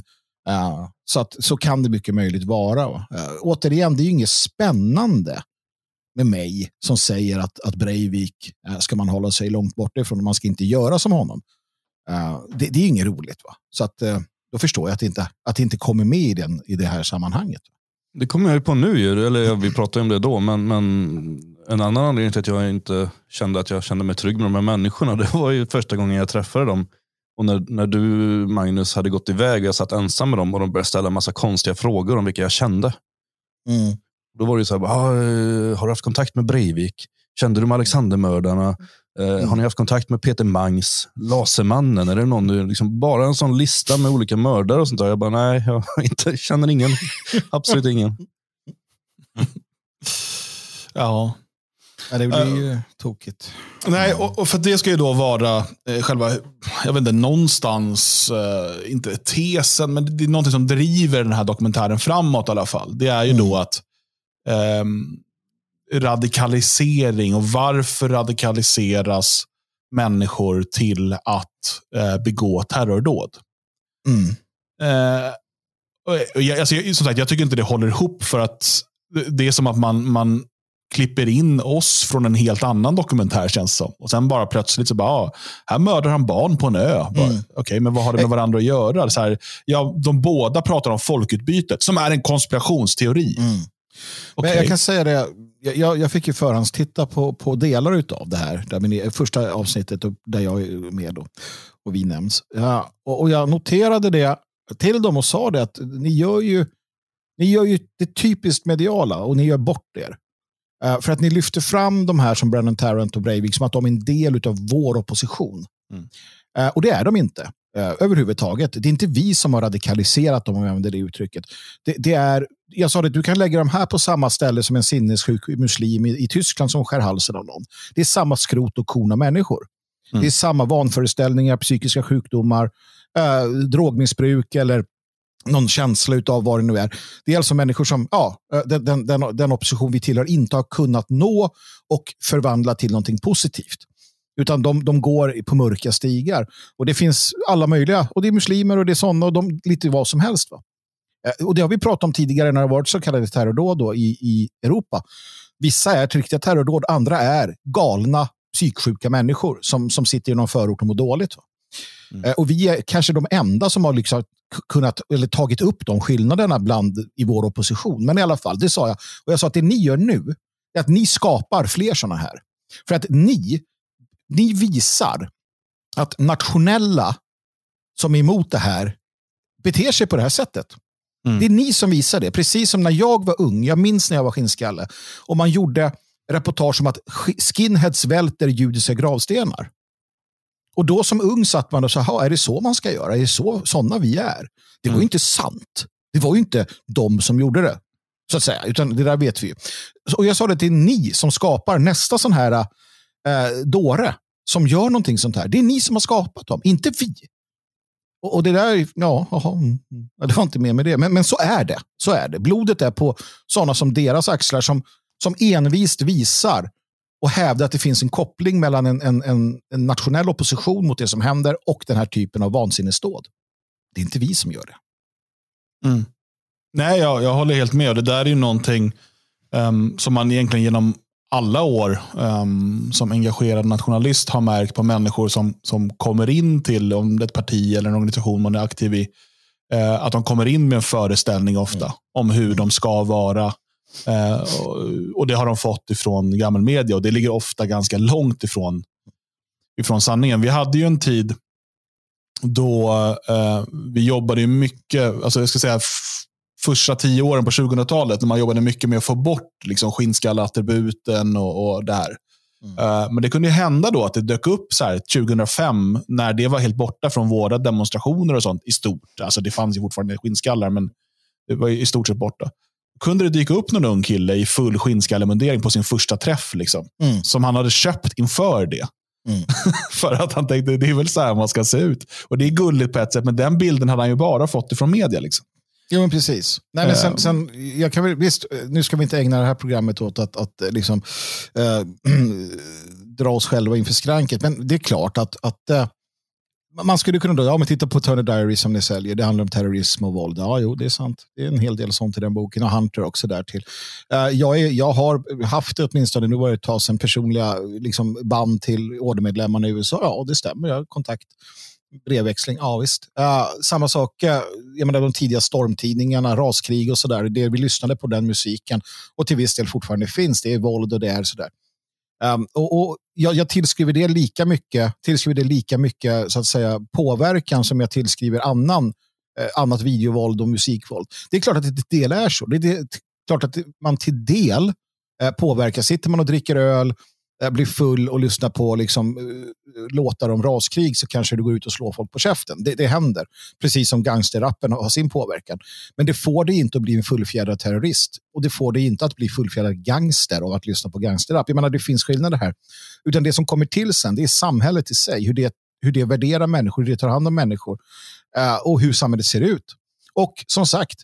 Speaker 2: Uh, så, att, så kan det mycket möjligt vara. Uh, återigen, det är ju inget spännande med mig som säger att, att Breivik uh, ska man hålla sig långt bort ifrån och man ska inte göra som honom. Uh, det, det, är inget roligt. Va? Så att, uh, då förstår jag att det, inte, att det inte kommer med i, den, i det här sammanhanget.
Speaker 3: Det kommer jag på nu, eller vi pratade om det då, men, men en annan anledning till att jag inte kände att jag kände mig trygg med de här människorna, *laughs* det var ju första gången jag träffade dem. Och när, när du, Magnus, hade gått iväg och jag satt ensam med dem och de började ställa en massa konstiga frågor om vilka jag kände. Mm. Då var det så här, ah, har du haft kontakt med Breivik? Kände du med Alexandermördarna? Mm. Har ni haft kontakt med Peter Mangs, Lasermannen? Är det någon, liksom bara en sån lista med olika mördare och sånt där? Jag bara, nej, jag inte, *laughs* känner ingen. Absolut ingen. *laughs*
Speaker 1: ja.
Speaker 2: ja. Det blir ju uh, tokigt.
Speaker 1: Nej, och, och, för det ska ju då vara eh, själva, jag vet inte, någonstans, eh, inte tesen, men det är någonting som driver den här dokumentären framåt i alla fall. Det är ju mm. då att um, radikalisering och varför radikaliseras människor till att eh, begå terrordåd. Mm. Eh, och jag, alltså, som sagt, jag tycker inte det håller ihop för att det är som att man, man klipper in oss från en helt annan dokumentär känns som. Och sen bara plötsligt så bara, ah, här mördar han barn på en ö. Mm. Okej, okay, men vad har det med varandra att göra? Så här, ja, de båda pratar om folkutbytet, som är en konspirationsteori. Mm.
Speaker 2: Okay. Men jag kan säga det, jag, jag fick ju förhandstitta på, på delar av det här. Där min, första avsnittet där jag är med då, och vi nämns. Ja, och, och, jag noterade det till dem och sa det att ni gör ju, ni gör ju det typiskt mediala och ni gör bort er. Uh, för att ni lyfter fram de här som Brennan Tarrant och Breivik som att de är en del av vår opposition. Mm. Uh, och det är de inte. Eh, överhuvudtaget. Det är inte vi som har radikaliserat dem, om jag använder det uttrycket. Det, det, är, jag sa det, du kan lägga dem här på samma ställe som en sinnessjuk muslim i, i Tyskland som skär halsen av någon. Det är samma skrot och korn av människor. Mm. Det är samma vanföreställningar, psykiska sjukdomar, eh, drogmissbruk eller någon känsla av vad det nu är. Det är alltså människor som ja, eh, den, den, den opposition vi tillhör inte har kunnat nå och förvandla till någonting positivt. Utan de, de går på mörka stigar. Och det finns alla möjliga. Och det är muslimer och det är sådana och de, lite vad som helst. Va? Eh, och det har vi pratat om tidigare när det varit så kallade terrordåd då i, i Europa. Vissa är riktiga terrordåd, andra är galna psyksjuka människor som, som sitter i någon förort och mår dåligt. Va? Mm. Eh, och vi är kanske de enda som har liksom kunnat, eller tagit upp de skillnaderna bland i vår opposition. Men i alla fall, det sa jag. Och jag sa att det ni gör nu är att ni skapar fler sådana här. För att ni, ni visar att nationella som är emot det här beter sig på det här sättet. Mm. Det är ni som visar det. Precis som när jag var ung, jag minns när jag var skinnskalle, och man gjorde reportage om att skinheads välter judiska gravstenar. Och då som ung satt man och sa, är det så man ska göra? Är det så sådana vi är? Det var ju mm. inte sant. Det var ju inte de som gjorde det. Så att säga, utan det där vet vi ju. Och jag sa det, är ni som skapar nästa sån här äh, dåre som gör någonting sånt här. Det är ni som har skapat dem, inte vi. Och, och det där, ja, aha, mm, mm. det var inte mer med det. Men, men så är det. Så är det. Blodet är på sådana som deras axlar som, som envist visar och hävdar att det finns en koppling mellan en, en, en, en nationell opposition mot det som händer och den här typen av vansinnesdåd. Det är inte vi som gör det.
Speaker 1: Mm. Nej, jag, jag håller helt med. Det där är ju någonting um, som man egentligen genom alla år um, som engagerad nationalist har märkt på människor som, som kommer in till, om det är ett parti eller en organisation man är aktiv i, uh, att de kommer in med en föreställning ofta mm. om hur de ska vara Uh, och Det har de fått ifrån gammal media och det ligger ofta ganska långt ifrån, ifrån sanningen. Vi hade ju en tid då uh, vi jobbade mycket, alltså jag ska säga första tio åren på 2000-talet, när man jobbade mycket med att få bort liksom, skinnskallattributen och, och det här. Mm. Uh, men det kunde hända då att det dök upp så här 2005, när det var helt borta från våra demonstrationer och sånt i stort. Alltså det fanns ju fortfarande skinnskallar, men det var i stort sett borta kunde det dyka upp någon ung kille i full skinnskallemundering på sin första träff. Liksom, mm. Som han hade köpt inför det. Mm. *laughs* för att han tänkte det är väl så här man ska se ut. Och Det är gulligt på ett sätt, men den bilden hade han ju bara fått ifrån media. Liksom.
Speaker 2: Jo, men precis. Nej, men sen, ehm. sen, jag kan väl, visst, nu ska vi inte ägna det här programmet åt att, att liksom, äh, *clears throat* dra oss själva inför skranket, men det är klart att, att äh, man skulle kunna, då, ja men titta på Turner Diary som ni säljer, det handlar om terrorism och våld. Ja, jo, det är sant. Det är en hel del sånt i den boken och Hunter också där till. Uh, jag, är, jag har haft åtminstone, nu var det ett tag sedan, personliga liksom, band till ordermedlemmarna i USA. Ja, det stämmer. Jag har kontakt brevväxling, ja visst. Uh, samma sak, uh, jag menar de tidiga stormtidningarna, raskrig och sådär. Det vi lyssnade på den musiken och till viss del fortfarande finns. Det är våld och det är sådär. Um, och, och jag, jag, tillskriver det lika mycket, tillskriver det lika mycket så att säga, påverkan som jag tillskriver annan, eh, annat videovåld och musikvåld. Det är klart att det till del är så. Det är, det, klart att man till del eh, påverkas. Sitter man och dricker öl Eh, Eh, blir full och lyssnar på liksom, eh, låtar om raskrig så kanske du går ut och slår folk på käften. Det, det händer, precis som gangsterrappen har sin påverkan. Men det får dig inte att bli en fullfjädrad terrorist och det får dig inte att bli fullfjädrad gangster av att lyssna på gangsterrap. Jag menar, det finns skillnader här. Utan det som kommer till sen, det är samhället i sig, hur det, hur det värderar människor, hur det tar hand om människor uh, och hur samhället ser ut. Och som sagt,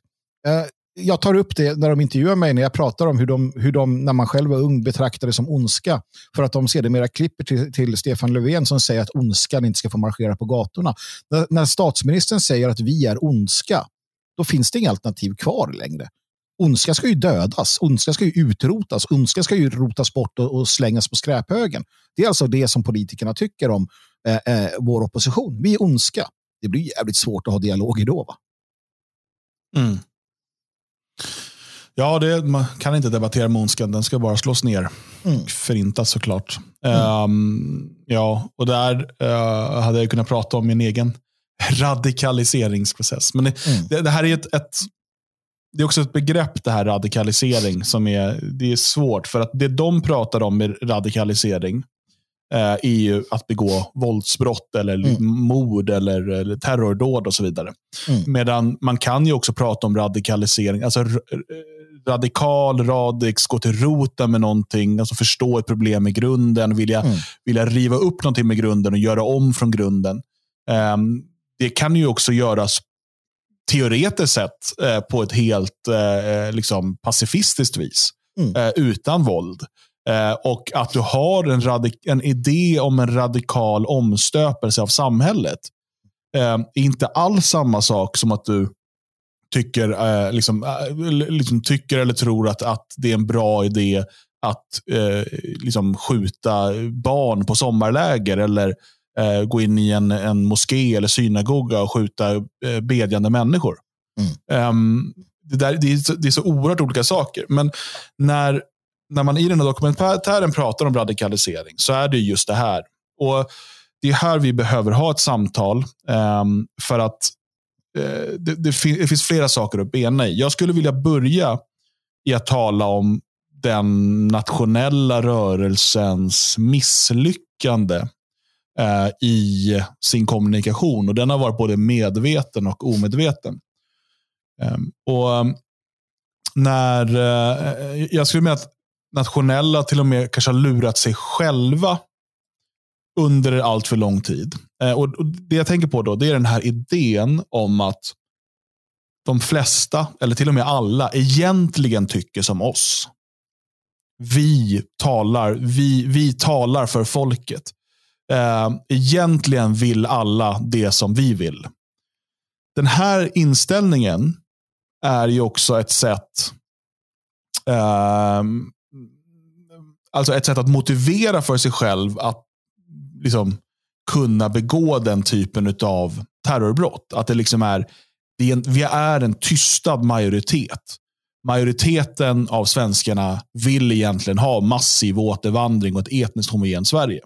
Speaker 2: jag tar upp det när de intervjuar mig, när jag pratar om hur de, hur de när man själv var ung, betraktade som ondska. För att de sedermera klipper till, till Stefan Löfven som säger att ondskan inte ska få marschera på gatorna. När, när statsministern säger att vi är ondska, då finns det inga alternativ kvar längre. Ondska ska ju dödas, ondska ska ju utrotas, ondska ska ju rotas bort och, och slängas på skräphögen. Det är alltså det som politikerna tycker om eh, eh, vår opposition. Vi är ondska. Det blir jävligt svårt att ha dialoger då. Va?
Speaker 1: Mm. Ja, det, man kan inte debattera med ondskan. Den ska bara slås ner. Mm. Förintas såklart. Mm. Um, ja, och där uh, hade jag kunnat prata om min egen radikaliseringsprocess. Men det, mm. det, det här är ett, ett, det är också ett begrepp, det här radikalisering, som är, det är svårt. För att det de pratar om med radikalisering, eh, är ju att begå våldsbrott, eller
Speaker 2: Mm.
Speaker 1: mord eller, eller terrordåd och så vidare.
Speaker 2: Mm.
Speaker 1: Medan man kan ju också prata om radikalisering. Alltså radikal, radix, gå till roten med någonting, alltså förstå ett problem i grunden, vilja,
Speaker 2: Mm.
Speaker 1: vilja riva upp någonting med grunden och göra om från grunden. Ehm, det kan ju också göras teoretiskt sett eh, på ett helt eh, liksom pacifistiskt vis.
Speaker 2: Mm.
Speaker 1: Eh, utan våld. Eh, och att du har en, radik- en idé om en radikal omstöpelse av samhället eh, är inte alls samma sak som att du tycker, eh, liksom, eh, liksom tycker eller tror att, att det är en bra idé att eh, liksom skjuta barn på sommarläger eller gå in i en, en moské eller synagoga och skjuta bedjande människor.
Speaker 2: Mm.
Speaker 1: Ehm, det, där, det, är så, det är så oerhört olika saker. Men när, när man i den här dokumentären pratar om radikalisering så är det just det här. Och Det är här vi behöver ha ett samtal. Ehm, för att eh, det, det, det finns flera saker att bena i. Jag skulle vilja börja i att tala om den nationella rörelsens misslyckande eh, i sin kommunikation. Och Den har varit både medveten och omedveten. Ehm, och ehm, när eh, Jag skulle mena att nationella till och med kanske har lurat sig själva under allt för lång tid. Eh, och Det jag tänker på då, det är den här idén om att de flesta, eller till och med alla, egentligen tycker som oss. Vi talar, vi, vi talar för folket. Eh, egentligen vill alla det som vi vill. Den här inställningen är ju också ett sätt ehm, alltså ett sätt att motivera för sig själv att liksom, kunna begå den typen av terrorbrott. Att det liksom är, det är en, vi är en tystad majoritet. Majoriteten av svenskarna vill egentligen ha massiv återvandring och ett etniskt homogent Sverige.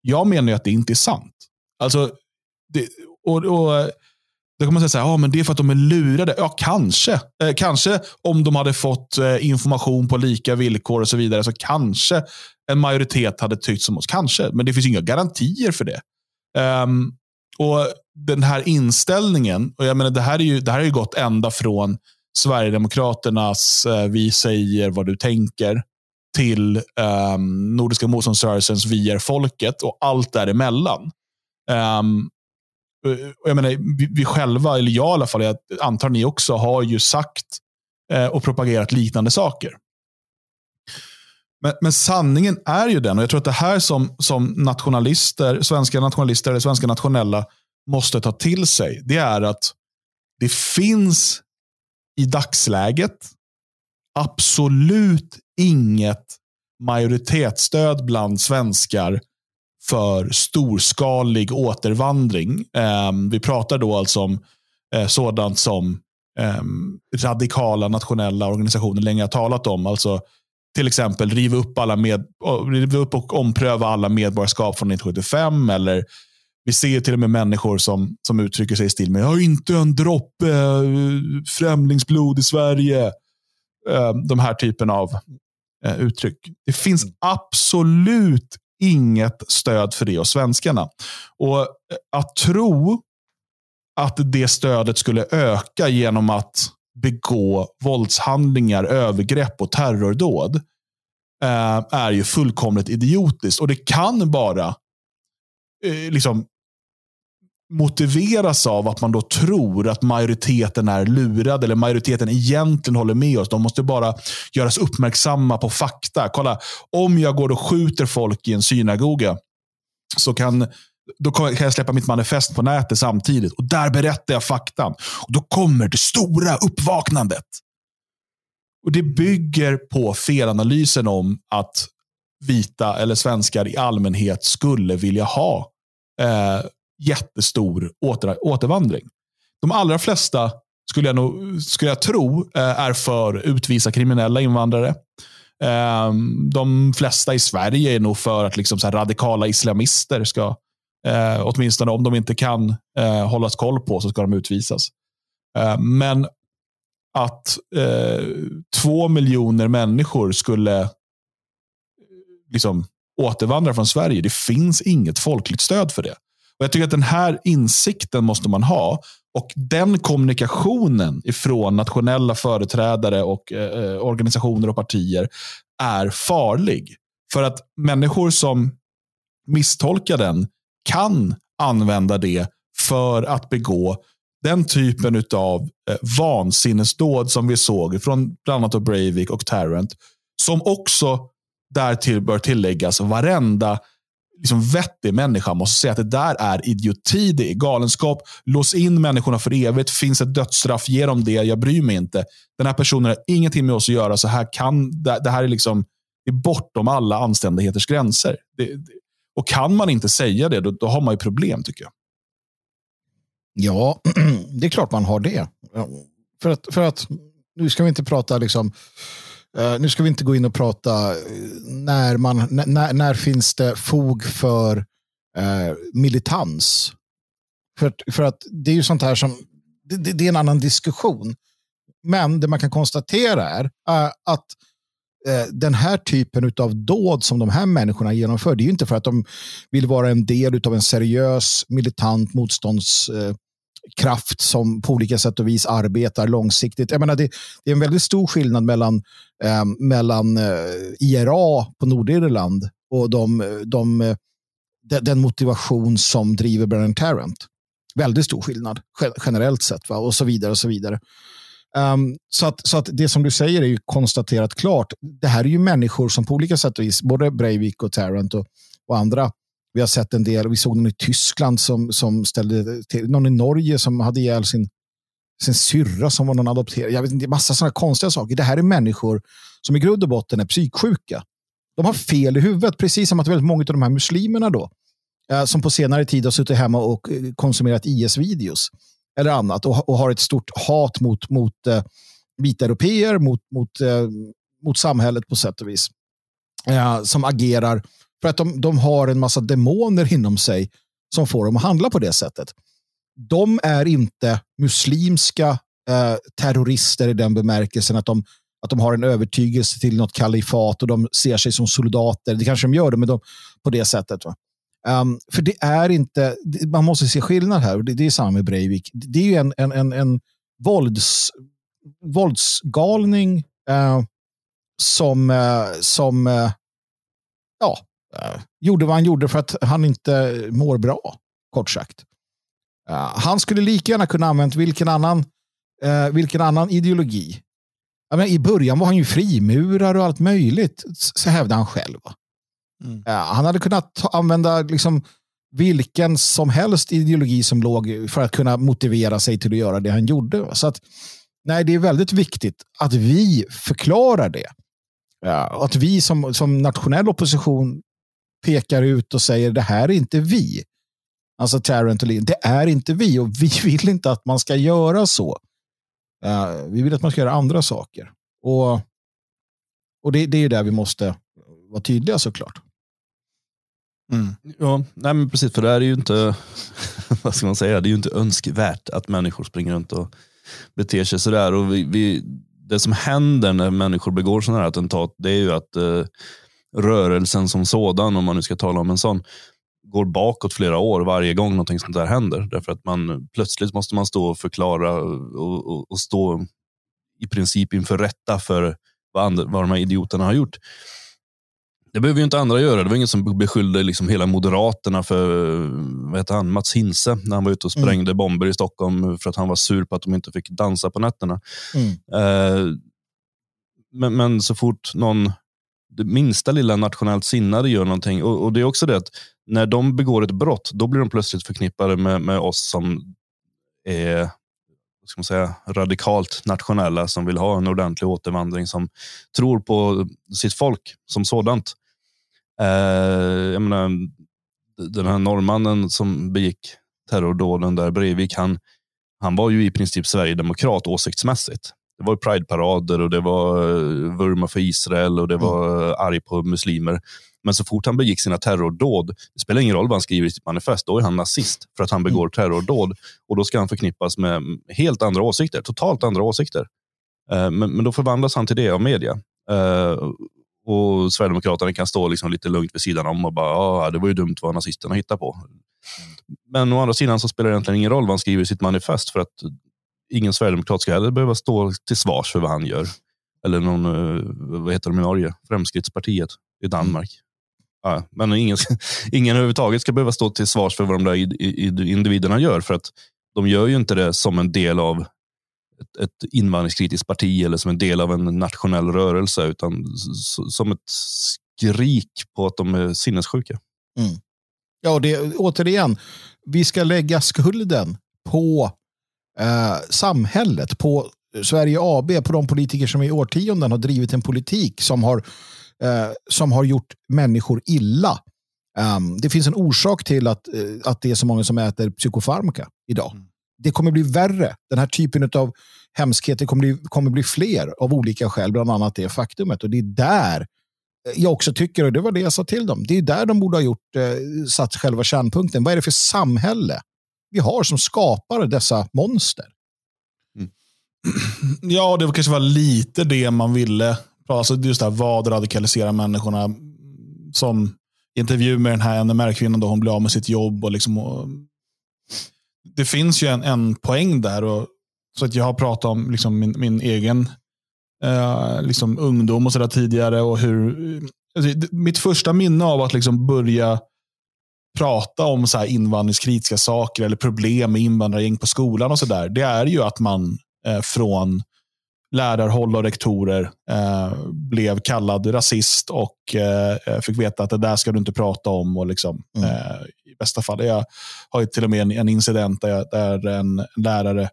Speaker 1: Jag menar ju att det inte är sant. Alltså, det, och, och, då kan man säga så här, ja, men det är för att de är lurade. Ja, kanske. Eh, kanske om de hade fått eh, information på lika villkor och så vidare, så kanske en majoritet hade tyckt som oss. Kanske, men det finns inga garantier för det. Um, och Den här inställningen, och jag menar, det här är ju, det här har ju gått ända från Sverigedemokraternas eh, vi säger vad du tänker till um, Nordiska motståndsrörelsens vi är folket och allt däremellan. Um, Eh, jag menar, vi, vi själva, eller jag i alla fall, jag antar ni också, har ju sagt eh, och propagerat liknande saker. Men, men sanningen är ju den, och jag tror att det här som, som nationalister, svenska nationalister eller svenska nationella måste ta till sig, det är att det finns i dagsläget absolut inget majoritetsstöd bland svenskar för storskalig återvandring. Eh, vi pratar då alltså om eh, sådant som eh, radikala nationella organisationer länge har talat om. Alltså till exempel riva upp, alla med, riva upp och ompröva alla medborgarskap från 1975. Eller vi ser till och med människor som, som uttrycker sig i stil med jag har inte en droppe eh, främlingsblod i Sverige. Eh, de här typen av eh, uttryck. Det finns absolut inget stöd för det hos svenskarna. Och eh, att tro att det stödet skulle öka genom att begå våldshandlingar, övergrepp och terrordåd eh, är ju fullkomligt idiotiskt. Och det kan bara eh, liksom motiveras av att man då tror att majoriteten är lurad eller majoriteten egentligen håller med oss. De måste bara göras uppmärksamma på fakta. Kolla, om jag går och skjuter folk i en synagoga så kan, då kan jag släppa mitt manifest på nätet samtidigt. Och Där berättar jag faktan. Och Då kommer det stora uppvaknandet. Och Det bygger på felanalysen om att vita eller svenskar i allmänhet skulle vilja ha eh, jättestor åter, återvandring. De allra flesta, skulle jag, nog, skulle jag tro, eh, är för utvisa kriminella invandrare. Ehm, de flesta i Sverige är nog för att liksom så här radikala islamister ska, eh, åtminstone om de inte kan eh, hållas koll på, så ska de utvisas. Ehm, men att två miljoner människor skulle liksom återvandra från Sverige. Det finns inget folkligt stöd för det. Och Jag tycker att den här insikten måste man ha. Och den kommunikationen ifrån nationella företrädare och eh, eh, organisationer och partier är farlig. För att människor som misstolkar den kan använda det för att begå den typen av eh, vansinnesdåd som vi såg från bland annat Breivik och Tarrant. Som också därtill bör tilläggas varenda liksom vettig människa måste säga att det där är idioti, det är galenskap. Lås in människorna för evigt. Finns ett dödsstraff, ge dem det. Jag bryr mig inte. Den här personen har ingenting med oss att göra. Så här kan, det, det här är liksom är bortom alla anständigheters gränser. Det, det, och kan man inte säga det, då, då har man ju problem tycker jag.
Speaker 2: Ja, *clears throat* det är klart man har det. För att, för att nu ska vi inte prata liksom Uh, nu ska vi inte gå in och prata eh, när, man, när, när finns det fog för uh, militans. För, för att det är ju sånt här som, det, det, är en annan diskussion. Men det man kan konstatera är uh, att den här typen av dåd som de här människorna genomför, det är ju inte för att de vill vara en del av en seriös militant motstånds kraft som på olika sätt och vis arbetar långsiktigt. Jag menar, det, det är en väldigt stor skillnad mellan, eh, mellan eh, IRA på Nordirland och de, de, de, den motivation som driver Brennan Tarrant. Väldigt stor skillnad generellt sett va? och så vidare. och så vidare. Um, så, att, så att det som du säger är ju konstaterat klart. Det här är ju människor som på olika sätt och vis, både Breivik och Tarrant och, och andra, vi har sett en del, vi såg någon i Tyskland som, som ställde till, någon i Norge som hade ihjäl sin, sin syrra som var någon adopterad. Jag vet inte, massa sådana konstiga saker. Det här är människor som i grund och botten är psyksjuka. De har fel i huvudet, precis som att väldigt många av de här muslimerna då, eh, som på senare tid har suttit hemma och eh, konsumerat IS-videos eller annat och, och, har ett stort hat mot, mot eh, vita europeer, mot, mot, eh, mot samhället på sätt och vis. Eh, som agerar för att de, de har en massa demoner inom sig som får dem att handla på det sättet. De är inte muslimska eh, terrorister i den bemärkelsen att de, att de har en övertygelse till något kalifat och de ser sig som soldater. Det kanske de gör det, men de, på det sättet. Va? Um, för det är inte, man måste se skillnad här. Det, det är samma med Breivik. Det är ju en, en, en, en vålds, våldsgalning uh, som, uh, som uh, ja, gjorde vad han gjorde för att han inte mår bra, kort sagt. Uh, han skulle lika gärna kunna använt vilken annan, uh, vilken annan ideologi. menar, I början var han ju frimurare och allt möjligt, så hävdade han själv. Mm. han hade kunnat ta, använda liksom, vilken som helst ideologi som låg för att kunna motivera sig till att göra det han gjorde. Så att, nej, det är väldigt viktigt att vi förklarar det. Ja, att vi som, som nationell opposition pekar ut och säger det här är inte vi. Alltså Tarrant och Lin, det är inte vi och vi *laughs* vill inte att man ska göra så. Uh, vi vill att man ska göra andra saker. Och, och det, det är ju där vi måste vara tydliga såklart.
Speaker 3: Mm. Ja, nej men precis, för det är ju inte, *laughs* vad ska man säga, det är ju inte önskvärt att människor springer runt och beter sig sådär. Och vi, vi, det som händer när människor begår sådana här attentat, det är ju att eh, rörelsen som sådan, om man nu ska tala om en sån, går bakåt flera år varje gång någonting sånt där händer. Därför att man plötsligt måste man stå och förklara och, och, och stå i princip inför rätta för vad, andra, vad de här idioterna har gjort. Det behöver ju inte andra göra. Det var ingen som beskyllde liksom hela Moderaterna för vad heter han, Mats Hinse när han var ute och mm. sprängde mm. bomber i Stockholm för att han var sur på att de inte fick dansa på nätterna. Mm. Eh, men, men, så fort någon det minsta lilla nationellt sinnade gör någonting. Och, och, det är också det att när de begår ett brott, då blir de plötsligt förknippade med, med oss som är ska man säga, radikalt nationella, som vill ha en ordentlig återvandring, som tror på sitt folk som sådant. Eh, jag menar, den här norrmannen som begick terrordåden där Breivik, han, han var ju i princip sverigedemokrat åsiktsmässigt det var prideparader och det var eh, vurma för Israel och det mm. var mm. arg på muslimer. Men så fort han begick sina terrordåd, det spelar ingen roll vad han skriver i sitt manifest, då är han nazist för att han begår mm. terrordåd. Och då ska han förknippas med helt andra åsikter, totalt andra åsikter. Men, men då förvandlas han till det av media. och Sverigedemokraterna kan stå liksom lite lugnt vid sidan om och bara, ja, det var ju dumt vad nazisterna hittade på. Men å andra sidan så spelar det egentligen ingen roll vad han skriver i sitt manifest för att ingen sverigedemokrat ska heller behöva stå till svars för vad han gör. Eller någon, eh, vad heter de i Norge? Fremskrittspartiet i Danmark. Ja, men ingen, *laughs* ingen överhuvudtaget ska behöva stå till svars för vad de där individerna gör. För att de gör ju inte det som en del av ett, ett invandringskritiskt parti eller som en del av en nationell rörelse, utan som ett skrik på att de är sinnessjuka.
Speaker 2: Mm. Ja, det, återigen, vi ska lägga skulden på eh, samhället, på Sverige AB, på de politiker som i årtionden har drivit en politik som har, eh, som har gjort människor illa. Um, det finns en orsak till att, uh, att det är så många som äter psykofarmaka idag. Mm. Det kommer bli värre. Den här typen av hemskheter kommer bli, kommer bli fler av olika skäl, bland annat det faktumet. Och det är där jag också tycker, och det var det jag sa till dem, det är där de borde ha gjort, eh, satt själva kärnpunkten. Vad är det för samhälle vi har som skapar dessa monster?
Speaker 1: Mm. *clears throat* Ja, det kanske var lite det man ville. Alltså just det här, vad radikaliserar människorna? Som intervju med den här NMR-kvinnan, då hon blev av med sitt jobb. Och liksom, och det finns ju en, en poäng där. Och, så att jag har pratat om liksom min, min egen eh, liksom ungdom och sådär tidigare. Och hur, alltså, mitt första minne av att liksom börja prata om så här invandringskritiska saker eller problem med invandrargäng på skolan och sådär. Det är ju att man eh, från lärarhåll och rektorer eh, blev kallad rasist och eh, fick veta att det där ska du inte prata om. Och liksom, mm. eh, I bästa fall. Jag har ju till och med en, en incident där, jag, där en, lärare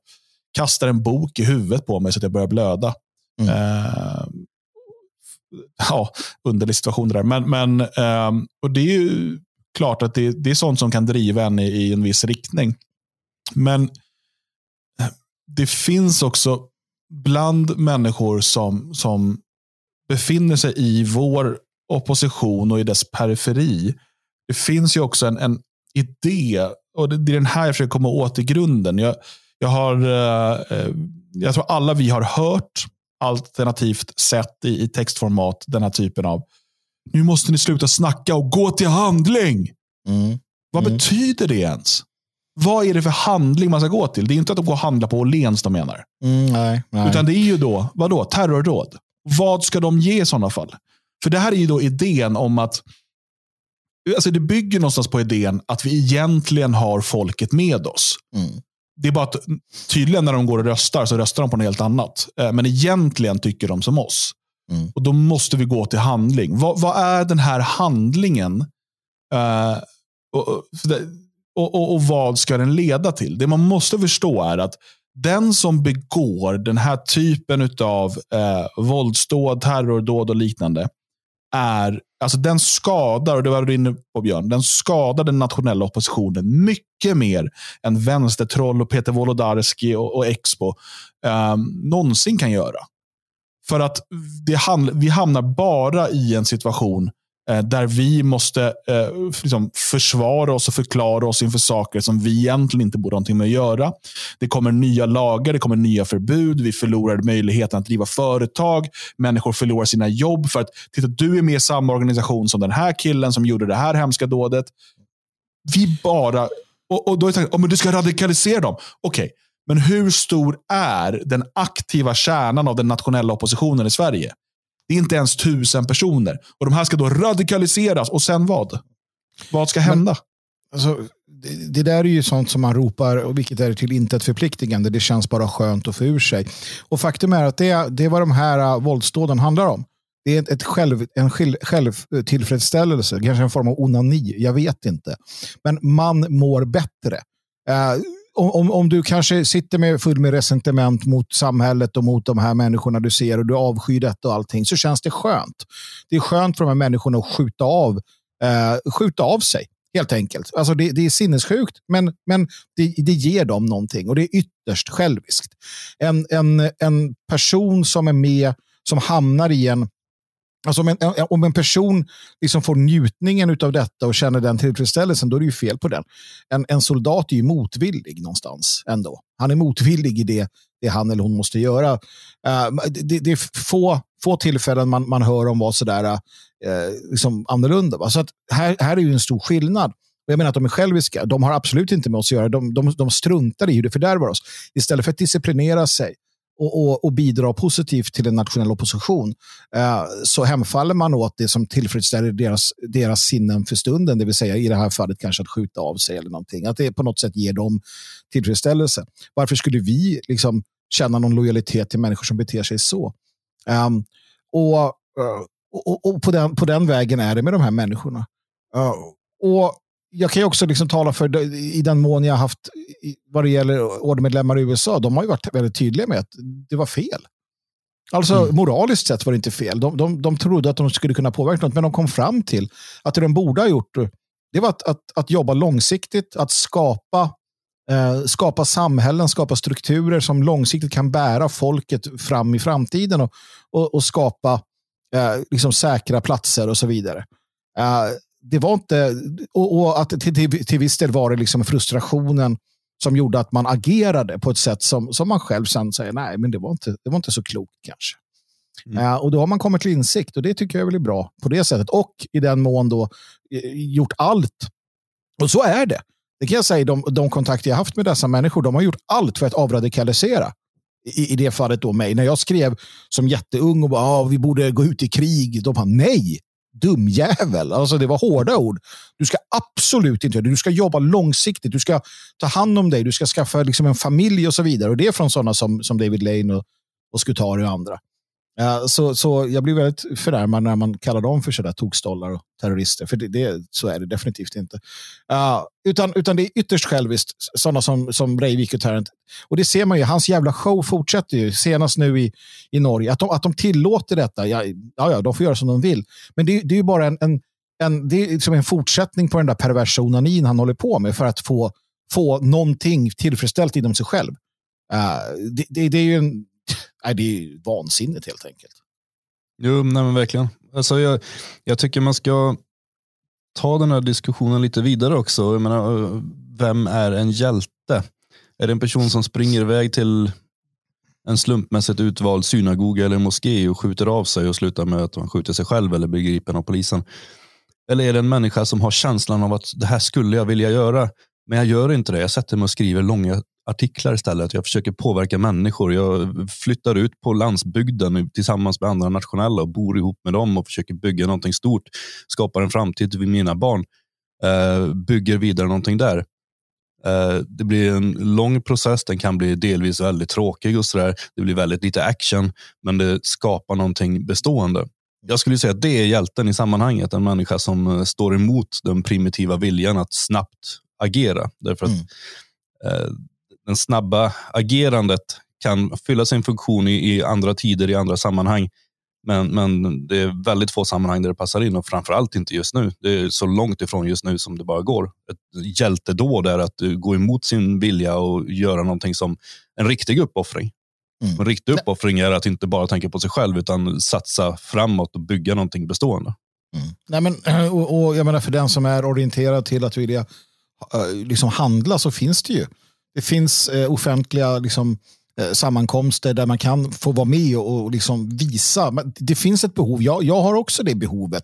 Speaker 1: kastar en bok i huvudet på mig så att jag börjar blöda. Mm. Eh, ja, underlig situation det där. Men, men, eh, och det är ju klart att det, det, är sånt som kan driva en i, i en viss riktning. Men eh, det finns också bland människor som, som befinner sig i vår opposition och i dess periferi. Det finns ju också en, en idé, och det, det är den här jag försöker komma åt i grunden. Jag, jag, har, eh, eh jag tror alla vi har hört alternativt sett i, i textformat den här typen av nu måste ni sluta snacka och gå till handling. Mm. Vad mm. betyder det ens? Vad är det för handling man ska gå till? Det är inte att gå och handla på Åhléns de menar.
Speaker 2: Mm, nej, nej.
Speaker 1: Utan det är ju då, vadå, terrordåd. Vad ska de ge i sådana fall? För det här är ju då idén om att Alltså det bygger någonstans på idén att vi egentligen har folket med oss. Mm. Det är bara att tydligen när de går och röstar så röstar de på något helt annat. Eh, men egentligen tycker de som oss. Mm. Och Då måste vi gå till handling. Vad, vad är den här handlingen? Uh, och, och, och, och, vad ska den leda till? Det man måste förstå är att den som begår den här typen av uh, eh, våldsdåd, terrordåd och liknande är, alltså den skadar, och det var du inne på Björn, den skadar den nationella oppositionen mycket mer än vänstertroll och Peter Wolodarski och, och Expo um, någonsin kan göra. För att det hand, vi hamnar bara i en situation eh, där vi måste eh, liksom försvara oss och förklara oss inför saker som vi egentligen inte borde ha någonting med att göra. Det kommer nya lagar, det kommer nya förbud, vi förlorar möjligheten att driva företag, människor förlorar sina jobb för att titta, du är med i samma organisation som den här killen som gjorde det här hemska dådet. Vi bara och, och då är tanken, oh, men du ska radikalisera dem. Okej, okay. Men hur stor är den aktiva kärnan av den nationella oppositionen i Sverige? Det är inte ens tusen personer. Och de här ska då radikaliseras. Och sen vad? Vad ska hända?
Speaker 2: Men, alltså, det, det, där är ju sånt som man ropar, och vilket är till intet förpliktigande. Det känns bara skönt att få ur sig. Och faktum är att det, det är vad de här uh, våldsdåden handlar om. Det är ett själv, en självtillfredsställelse, kanske en form av onani, jag vet inte. Men man mår bättre. Uh, om, om du kanske sitter med full med resentiment mot samhället och mot de här människorna du ser och du avskyr detta och allting så känns det skönt. Det är skönt för de här människorna att skjuta av, eh, skjuta av sig. Helt enkelt. Alltså det, det är sinnessjukt, men, men det, det ger dem någonting och det är ytterst själviskt. En, en, en person som är med, som hamnar i en Alltså om, en, om en person liksom får njutningen av detta och känner den tillfredsställelsen, då är det ju fel på den. En, en soldat är ju motvillig någonstans ändå. Han är motvillig i det, det han eller hon måste göra. Uh, det, det, är få, få tillfällen man, man hör om vad sådär uh, liksom annorlunda. Va? Så att här, här är ju en stor skillnad. Jag menar att de är själviska. De har absolut inte med oss att göra. De, de, de struntar i hur det fördärvar oss. Istället för att disciplinera sig och, och, och bidra positivt till en nationell opposition eh, så hemfaller man åt det som tillfredsställer deras, deras sinnen för stunden, det vill säga i det här fallet kanske att skjuta av sig eller någonting. Att det på något sätt ger dem tillfredsställelse. Varför skulle vi liksom känna någon lojalitet till människor som beter sig så? Um, och, och, och, på, den, på den vägen är det med de här människorna. Uh, och jag kan ju också liksom tala för i den mån jag haft vad det gäller ordermedlemmar i USA. De har ju varit väldigt tydliga med att det var fel. Alltså mm. moraliskt sett var det inte fel. De, de, de trodde att de skulle kunna påverka något, men de kom fram till att det de borde ha gjort det var att, att, att jobba långsiktigt, att skapa, eh, skapa samhällen, skapa strukturer som långsiktigt kan bära folket fram i framtiden och, och, och skapa eh, liksom säkra platser och så vidare. Uh, det var inte, och, och att till, till, till viss del var det liksom frustrationen som gjorde att man agerade på ett sätt som, som man själv sen säger, nej, men det var inte, det var inte så klokt kanske. Mm. Uh, och då har man kommit till insikt och det tycker jag är bra på det sättet. Och i den mån då uh, gjort allt. Och så är det. Det kan jag säga, de, de kontakter jag haft med dessa människor, de har gjort allt för att avradikalisera. I, i det fallet då mig. När jag skrev som jätteung och bara, ah, vi borde gå ut i krig. De bara, nej, dumjävel. Alltså det var hårda ord. Du ska absolut inte göra det. Du ska jobba långsiktigt. Du ska ta hand om dig. Du ska skaffa liksom en familj och så vidare. Och det är från sådana som, som David Lane och, och Scutari och andra. Eh, så, så jag blir väldigt förnärmad när man kallar dem för sådär tokstollar och terrorister. För det, det, så är det definitivt inte. Uh, utan, utan det är ytterst själviskt, sådana som, som Breivik och Tarrant. Och det ser man ju, hans jävla show fortsätter ju, senast nu i, i Norge. Att de, att de tillåter detta, ja, ja, de får göra som de vill. Men det, det är ju bara en, en, en, det är liksom en fortsättning på den där perversa onanin han håller på med för att få, få någonting tillfredsställt inom sig själv. Uh, det, det, det är ju en nej, det är vansinnigt helt enkelt.
Speaker 3: Jo, nej men verkligen. Alltså jag, jag tycker man ska ta den här diskussionen lite vidare också. Jag menar, eh, vem är en hjälte? Är det en person som springer iväg till en slumpmässigt utvald synagoga eller moské och skjuter av sig och slutar med att man skjuter sig själv eller blir gripen av polisen? Eller är det en människa som har känslan av att det här skulle jag vilja göra, men jag gör inte det. Jag sätter mig och skriver långa artiklar istället. Jag försöker påverka människor. Jag flyttar ut på landsbygden tillsammans med andra nationella och bor ihop med dem och försöker bygga någonting stort. Skapar en framtid till mina barn. Uh, bygger vidare någonting där. Uh, det blir en lång process. Den kan bli delvis väldigt tråkig och sådär. Det blir väldigt lite action, men det skapar någonting bestående. Jag skulle säga att det är hjälten i sammanhanget. En människa som eh, står emot den primitiva viljan att snabbt agera. Därför att mm. eh, den snabba agerandet kan fylla sin funktion i, i, andra tider, i andra sammanhang. Men, men det är väldigt få sammanhang där det passar in och framförallt inte just nu. Det är så långt ifrån just nu som det bara går. Ett hjältedåd är att gå emot sin vilja och göra någonting som en riktig uppoffring. Mm. En riktig uppoffring är att inte bara tänka på sig själv utan satsa framåt och bygga någonting bestående.
Speaker 2: Mm. Nej, men, *clears throat* och, och, jag menar för den som är orienterad till att vilja uh, liksom handla så finns det ju det finns eh, offentliga liksom, eh, sammankomster där man kan få vara med och, och liksom visa. Men det finns ett behov. Jag, jag har också det behovet.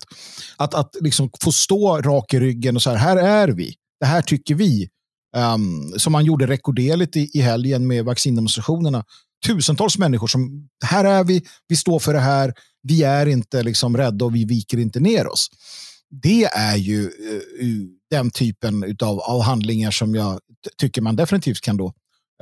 Speaker 2: Att, att liksom få stå rak i ryggen och så här, här är vi. Det här tycker vi. Um, som man gjorde rekorderligt i, i helgen med vaccindemonstrationerna. Tusentals människor som, här är vi, vi står för det här, vi är inte liksom rädda och vi viker inte ner oss. Det är ju uh, den typen av, av handlingar som jag tycker man definitivt kan då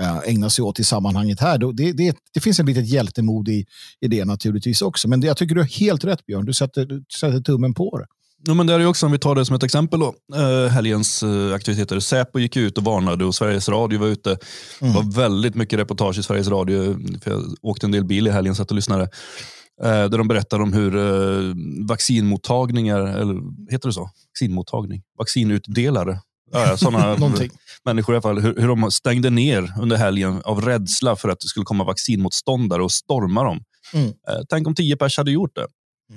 Speaker 2: eh, ägna sig åt i sammanhanget här. Det, det, det finns en litet hjältemod i, i det naturligtvis också. Men jag tycker du har helt rätt Björn, du sätter, du sätter tummen på det.
Speaker 3: Ja, men det är också, om vi tar det som ett exempel, då, eh, helgens eh, aktiviteter. Säpo gick ut och varnade och Sveriges Radio var ute. Mm. Det var väldigt mycket reportage i Sveriges Radio. För jag åkte en del bil i helgen, satt och lyssnade. Eh, där de berättar om hur eh, vaccinmottagningar, eller heter det så? Vaccinmottagning? Vaccinutdelare Ja, sådana *laughs* människor i alla fall. Hur, hur de stängde ner under helgen av rädsla för att det skulle komma vaccinmotståndare och storma dem. Mm. Eh, tänk om tio pers hade gjort det.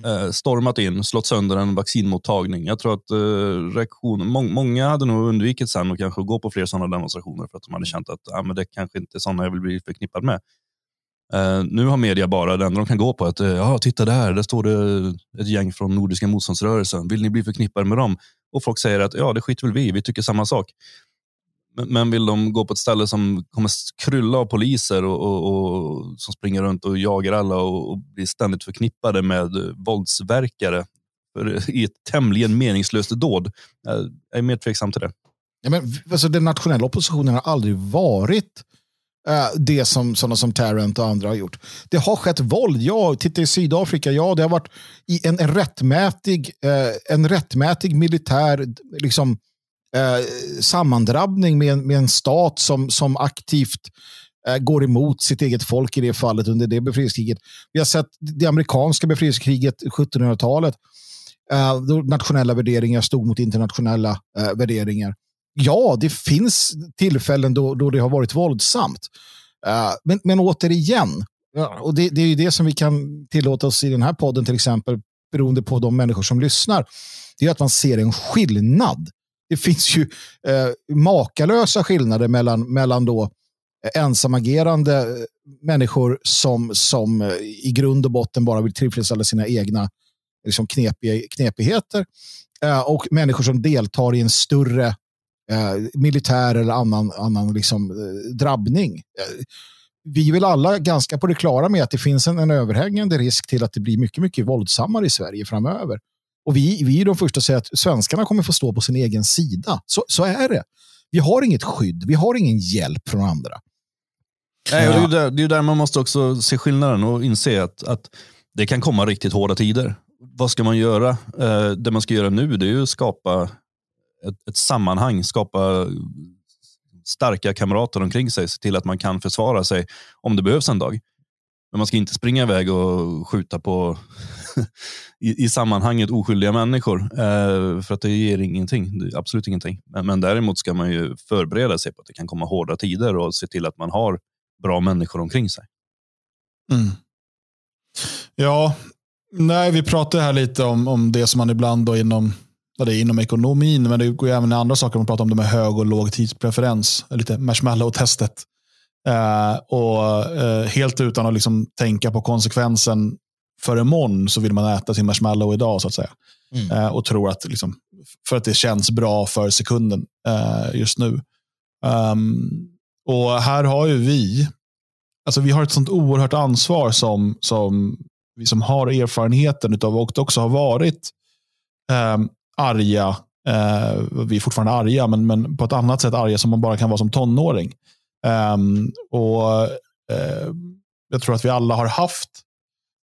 Speaker 3: Mm. Stormat in, slått sönder en vaccinmottagning. Jag tror att eh, reaktionen, må, många hade nog undvikit sen och kanske gå på fler sådana demonstrationer för att de hade känt att ah, men det kanske inte är sådana jag vill bli förknippad med. Uh, nu har media bara, det enda de kan gå på att, uh, ja titta där, där står det ett gäng från Nordiska motståndsrörelsen. Vill ni bli förknippade med dem? Och folk säger att ja, det skiter väl vi vi tycker samma sak. Men, men vill de gå på ett ställe som kommer krylla av poliser och, och, och som springer runt och jagar alla och, och blir ständigt förknippade med våldsverkare för, eh, i ett tämligen meningslöst dåd? Jag är mer tveksam till det.
Speaker 2: Ja, men, alltså, den nationella oppositionen har aldrig varit uh, Eh, det som sådana som Tarrant och andra har gjort. Det har skett våld, ja. Titta i Sydafrika, ja. Det har varit i en, en, rättmätig, eh, en rättmätig militär liksom, eh, sammandrabbning med, med en stat som, som aktivt eh, går emot sitt eget folk i det fallet under det befrielsekriget. Vi har sett det amerikanska befrielsekriget 1700-talet. Eh, då nationella värderingar stod mot internationella värderingar ja, det finns tillfällen då, då det har varit våldsamt. Uh, men, men återigen, och det, det är ju det som vi kan tillåta oss i den här podden till exempel, beroende på de människor som lyssnar, det är att man ser en skillnad. Det finns ju eh, makalösa skillnader mellan, mellan då ensamagerande människor som, som i grund och botten bara vill tillfredsställa sina egna liksom knepig, knepigheter eh, och människor som deltar i en större eh, militär eller annan, annan liksom, eh, drabbning. Eh, vi är väl alla ganska på det klara med att det finns en, en överhängande risk till att det blir mycket, mycket våldsammare i Sverige framöver. Och vi, vi är de första att säga att svenskarna kommer få stå på sin egen sida. Så, så är det. Vi har inget skydd, vi har ingen hjälp från andra.
Speaker 3: Nej, och det, är där, det är där man måste också se skillnaden och inse att, att det kan komma riktigt hårda tider. Vad ska man göra? Eh, det man ska göra nu det är att skapa ett, ett sammanhang, skapa starka kamrater omkring sig, se till att man kan försvara sig om det behövs en dag. Men man ska inte springa iväg och skjuta på *laughs* i, i sammanhanget oskyldiga människor. Eh, för att det ger ingenting, absolut ingenting. Men, men, däremot ska man ju förbereda sig på att det kan komma hårda tider och se till att man har bra människor omkring sig.
Speaker 1: Mm. Ja, nej, vi pratade här lite om, om det som man ibland då inom det är inom ekonomin, men det går ju även i andra saker. Man pratar om det med hög och låg tidspreferens. Lite marshmallow-testet. Eh, och eh, helt utan att liksom tänka på konsekvensen för imorgon så vill man äta sin marshmallow idag så att säga. Mm. Eh, och tror att, liksom, för att det känns bra för sekunden eh, just nu. Um, och här har ju vi, alltså vi har ett sånt oerhört ansvar som, som vi som har erfarenheten av och också har varit um, arga. Eh, vi är fortfarande arga, men, men på ett annat sätt arga som man bara kan vara som tonåring. Um, och eh, Jag tror att vi alla har haft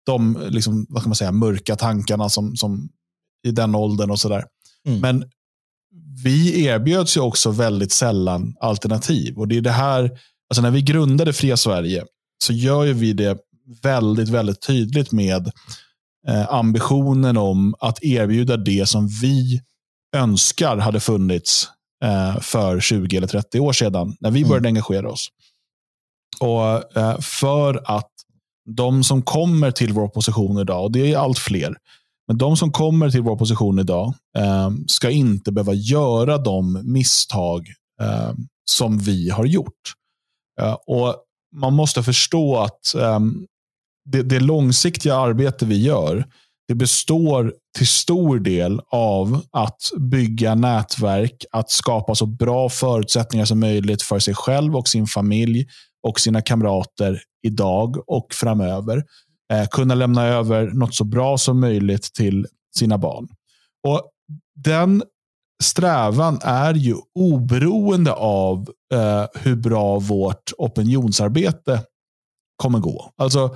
Speaker 1: de liksom, vad ska man säga, mörka tankarna som, som i den åldern och sådär. Mm. Men vi erbjöds ju också väldigt sällan alternativ. Och det är det här, alltså när vi grundade Fria Sverige så gör ju vi det väldigt, väldigt tydligt med ambitionen om att erbjuda det som vi önskar hade funnits eh, för 20 eller 30 år sedan när vi började mm. engagera oss. Och eh, För att de som kommer till vår position idag, och det är allt fler, men de som kommer till vår position idag eh, ska inte behöva göra de misstag eh, som vi har gjort. Eh, och Man måste förstå att det, det långsiktiga arbete vi gör, det består till stor del av att bygga nätverk, att skapa så bra förutsättningar som möjligt för sig själv och sin familj och sina kamrater idag och framöver. Eh, kunna lämna över något så bra som möjligt till sina barn. Och Den strävan är ju oberoende av eh, hur bra vårt opinionsarbete kommer gå. Alltså,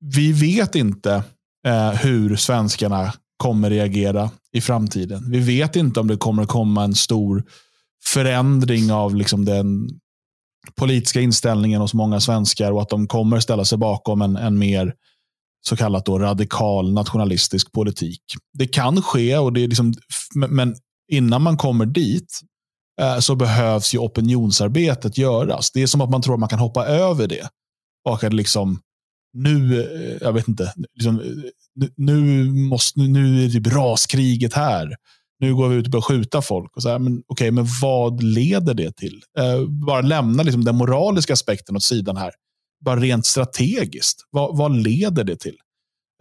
Speaker 1: vi vet inte eh, hur svenskarna kommer reagera i framtiden. Vi vet inte om det kommer komma en stor förändring av liksom den politiska inställningen hos många svenskar och att de kommer ställa sig bakom en, en mer så kallat då radikal nationalistisk politik. Det kan ske, och det är liksom, men innan man kommer dit eh, så behövs ju opinionsarbetet göras. Det är som att man tror att man kan hoppa över det. Och att liksom nu, eh, jag vet inte, liksom, eh, nu, nu, måste, nu är det braskriget raskriget här. Nu går vi ut och börjar skjuta folk. Och så här, men, okay, men vad leder det till? Eh, bara lämna liksom, den moraliska aspekten åt sidan här. bara rent strategiskt. Vad, vad leder det till?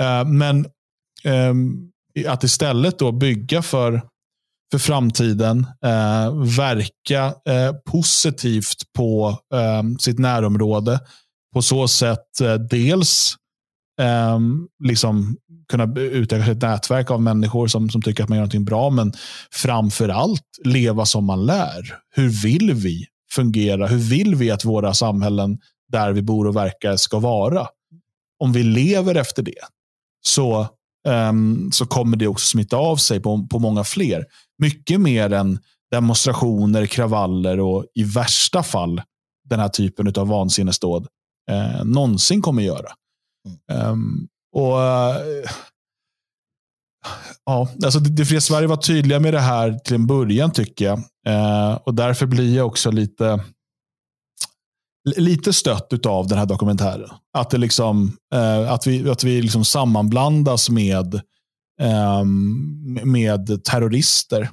Speaker 1: Eh, men eh, att istället då bygga för, för framtiden, eh, verka positivt på ehm, sitt närområde. På så sätt eh, dels ehm, liksom kunna utöka ett nätverk av människor som, som tycker att man gör någonting bra, men framför allt leva som man lär. Hur vill vi fungera? Hur vill vi att våra samhällen där vi bor och verkar ska vara? Om vi lever efter det så, um, så kommer det också smitta av sig på, på många fler. Mycket mer än demonstrationer, kravaller och i värsta fall den här typen av vansinnesdåd eh, någonsin kommer göra. Um, och uh, ja, alltså det, det fria Sverige var tydliga med det här till en början tycker jag. Uh, och därför blir jag också lite lite stött av den här dokumentären. Att, det liksom, uh, att vi, att vi liksom sammanblandas med, um, med terrorister.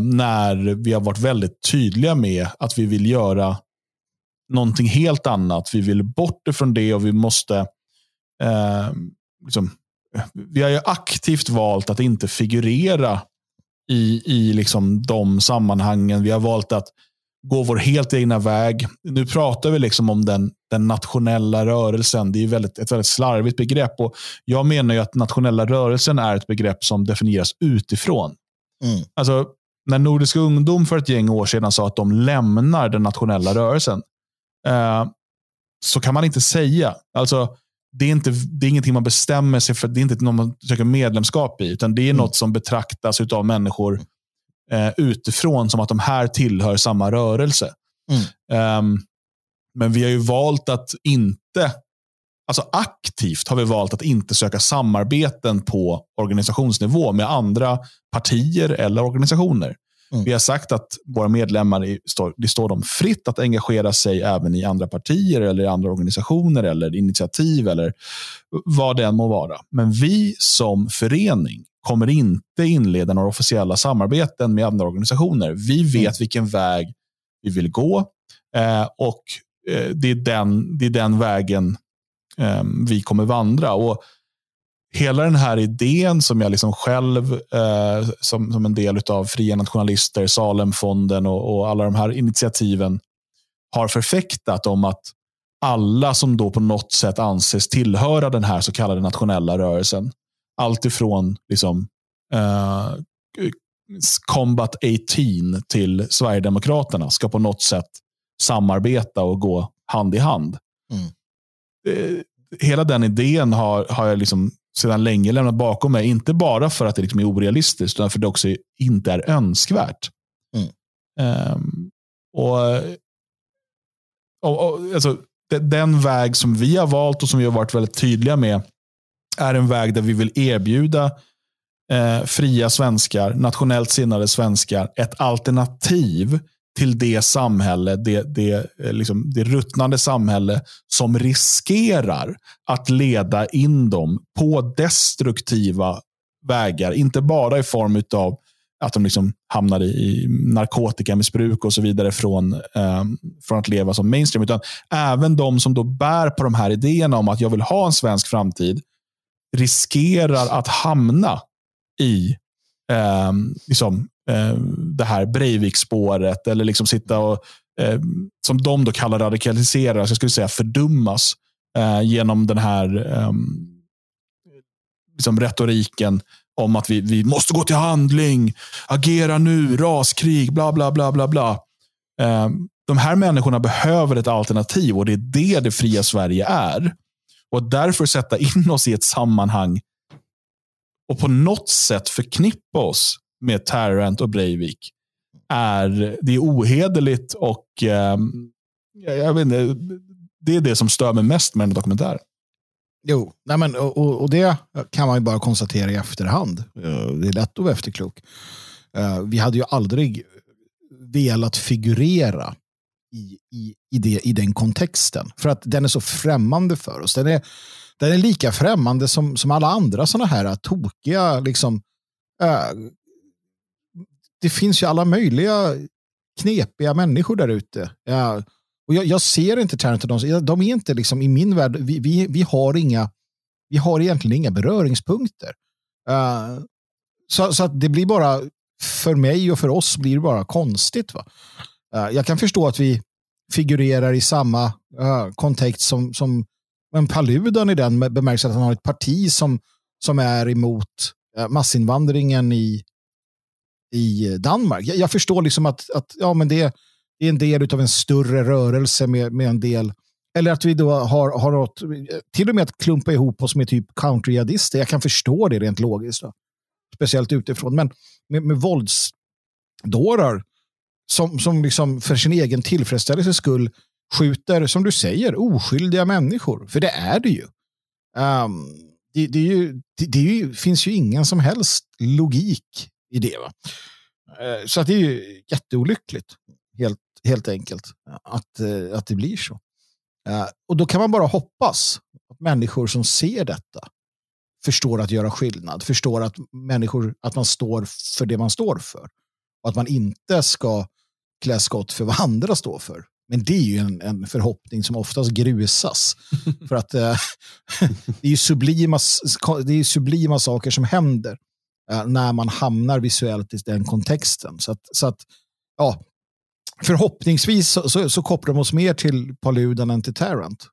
Speaker 1: när vi har varit väldigt tydliga med att vi vill göra någonting helt annat. Vi vill bort ifrån det och vi måste eh, liksom, vi har ju aktivt valt att inte figurera i, i liksom de sammanhangen. Vi har valt att gå vår helt egna väg. Nu pratar vi liksom om den, den nationella rörelsen. Det är väldigt, ett väldigt slarvigt begrepp. Och jag menar ju att nationella rörelsen är ett begrepp som definieras utifrån. Mm. Alltså, när Nordisk ungdom för ett gäng år sedan sa att de lämnar den nationella rörelsen, eh, så kan man inte säga. Alltså, det är, inte, det är ingenting man bestämmer sig för. Det är inte något man söker medlemskap i. Utan det är mm. något som betraktas av människor eh, utifrån som att de här tillhör samma rörelse. Mm. Um, men vi har ju valt att inte, alltså aktivt har vi valt att inte söka samarbeten på organisationsnivå med andra partier eller organisationer. Mm. Vi har sagt att våra medlemmar det står dem fritt att engagera sig även i andra partier eller i andra organisationer eller initiativ eller vad det än må vara. Men vi som förening kommer inte inleda några officiella samarbeten med andra organisationer. Vi vet mm. vilken väg vi vill gå eh, och eh, det, är den, det är den vägen eh, vi kommer vandra. Och hela den här idén som jag liksom själv, eh, som, som en del av Fria Nationalister, Salemfonden och, och alla de här initiativen har förfäktat om att alla som då på något sätt anses tillhöra den här så kallade nationella rörelsen, alltifrån liksom, eh, Combat 18 till Sverigedemokraterna ska på något sätt samarbeta och gå hand i hand. Mm. Eh, hela den idén har, har jag liksom sedan länge lämnat bakom mig. Inte bara för att det liksom är orealistiskt, utan för att det också inte är önskvärt. Mm. Um, och, och, och alltså, Den väg som vi har valt och som vi har varit väldigt tydliga med är en väg där vi vill erbjuda eh, fria svenskar, nationellt sinnade svenskar, ett alternativ till det samhälle, det, det, eh, liksom, det ruttnande samhälle som riskerar att leda in dem på destruktiva vägar. Inte bara i form av att de liksom hamnar i narkotikamissbruk och så vidare från, eh, från att leva som mainstream. Utan även de som då bär på de här idéerna om att jag vill ha en svensk framtid riskerar att hamna i eh, liksom, eh, det här Breivik-spåret eller liksom sitta och, eh, som de då kallar radikaliseras, jag skulle säga fördummas eh, genom den här eh, liksom retoriken om att vi, vi måste gå till handling, agera nu, raskrig, bla bla bla bla bla. Eh, de här människorna behöver ett alternativ och det är det det fria Sverige är. Och därför sätta in oss i ett sammanhang och på något sätt förknippa oss med Tarrant och Breivik är, det är ohederligt och eh, jag vet inte, det är det som stör mig mest med den dokumentären.
Speaker 2: Jo, nej men, och, och, det kan man ju bara konstatera i efterhand. Eh, det är lätt att vara efterklok. Eh, vi hade ju aldrig velat figurera i, i, i, det, i den kontexten. För att den är så främmande för oss. Den är, den är lika främmande som, som alla andra sådana här tokiga liksom, äh, det finns ju alla möjliga knepiga människor där ute. Ja, Och jag, jag ser inte Tarantino. de, de är inte liksom i min värld, vi, vi, vi, har inga, vi har egentligen inga beröringspunkter. Uh, så, så att det blir bara, för mig och för oss blir det bara konstigt. Va? Uh, jag kan förstå att vi figurerar i samma uh, kontext som, som men Paludan i den bemärkelsen att han har ett parti som, som är emot massinvandringen i, i Danmark. Jag, jag förstår liksom att, att ja, men det, det är en del av en större rörelse med, med en del eller att vi då har, har något, till och med att klumpa ihop oss med typ countryadister. Jag kan förstå det rent logiskt. Då. Speciellt utifrån. Men med, med våldsdårar som, som liksom för sin egen tillfredsställelse skull skjuter, som du säger, oskyldiga människor. För det är det ju. Um, det, det, ju, det, det ju, finns ju ingen som helst logik i det. Va? Uh, så att det är ju jätteolyckligt, helt, helt enkelt, att, uh, att det blir så. Uh, och då kan man bara hoppas att människor som ser detta förstår att göra skillnad, förstår att människor, att man står för det man står för. Och att man inte ska klä skott för vad *laughs* andra står för. Men det är ju en, en förhoppning som oftast grusas. *laughs* för att eh, *laughs* det, är ju sublima, det är sublima saker som händer eh, när man hamnar visuellt i den kontexten. Så att, så att ja, förhoppningsvis så, så, så kopplar de oss mer till Paludan än till Tarrant.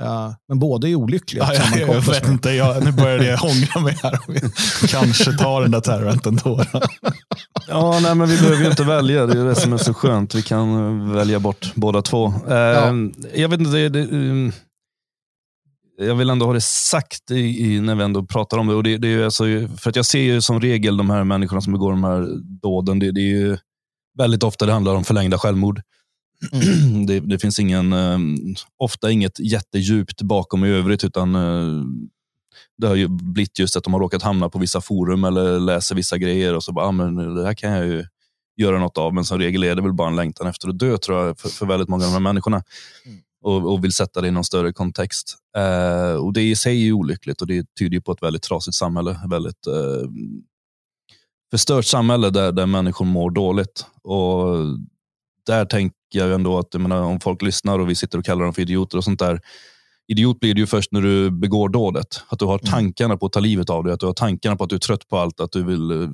Speaker 2: Uh, men båda är olyckliga.
Speaker 1: Ja, jag, jag vet inte, jag, nu börjar jag *laughs* ångra mig här. Kanske tar den där Tarrant ändå.
Speaker 3: ja, nej, men vi behöver ju inte välja. Det är det som är så skönt. Vi kan välja bort båda två. Uh, ja. Jag vet inte, det, det, um, jag vill ändå ha det sagt i, i, när vi ändå pratar om det. Och det, det är alltså, för att Jag ser ju som regel de här människorna som begår de här dåden. Det, det är ju väldigt ofta det handlar om förlängda självmord. Mm. *clears throat* Det, det, finns ingen, eh, ofta inget jättedjupt bakom i övrigt, utan eh, det har ju blivit just att de har råkat hamna på vissa forum eller läser vissa grejer och så bara, ah, men det här kan jag ju göra något av. Men som regel är det väl bara en längtan efter att dö tror jag, för, för väldigt många av de här människorna. Mm. Och, och, vill sätta det i någon större kontext. Eh, och Det i sig är olyckligt och det tyder på ett väldigt trasigt samhälle. Väldigt eh, förstört samhälle där, där människor mår dåligt. Och där tänker jag ändå att jag menar, om folk lyssnar och vi sitter och kallar dem för idioter och sånt där. Idiot blir du ju först när du begår dådet. Att du har mm. tankarna på att ta livet av dig, att du har tankarna på att du är trött på allt, att du vill eh,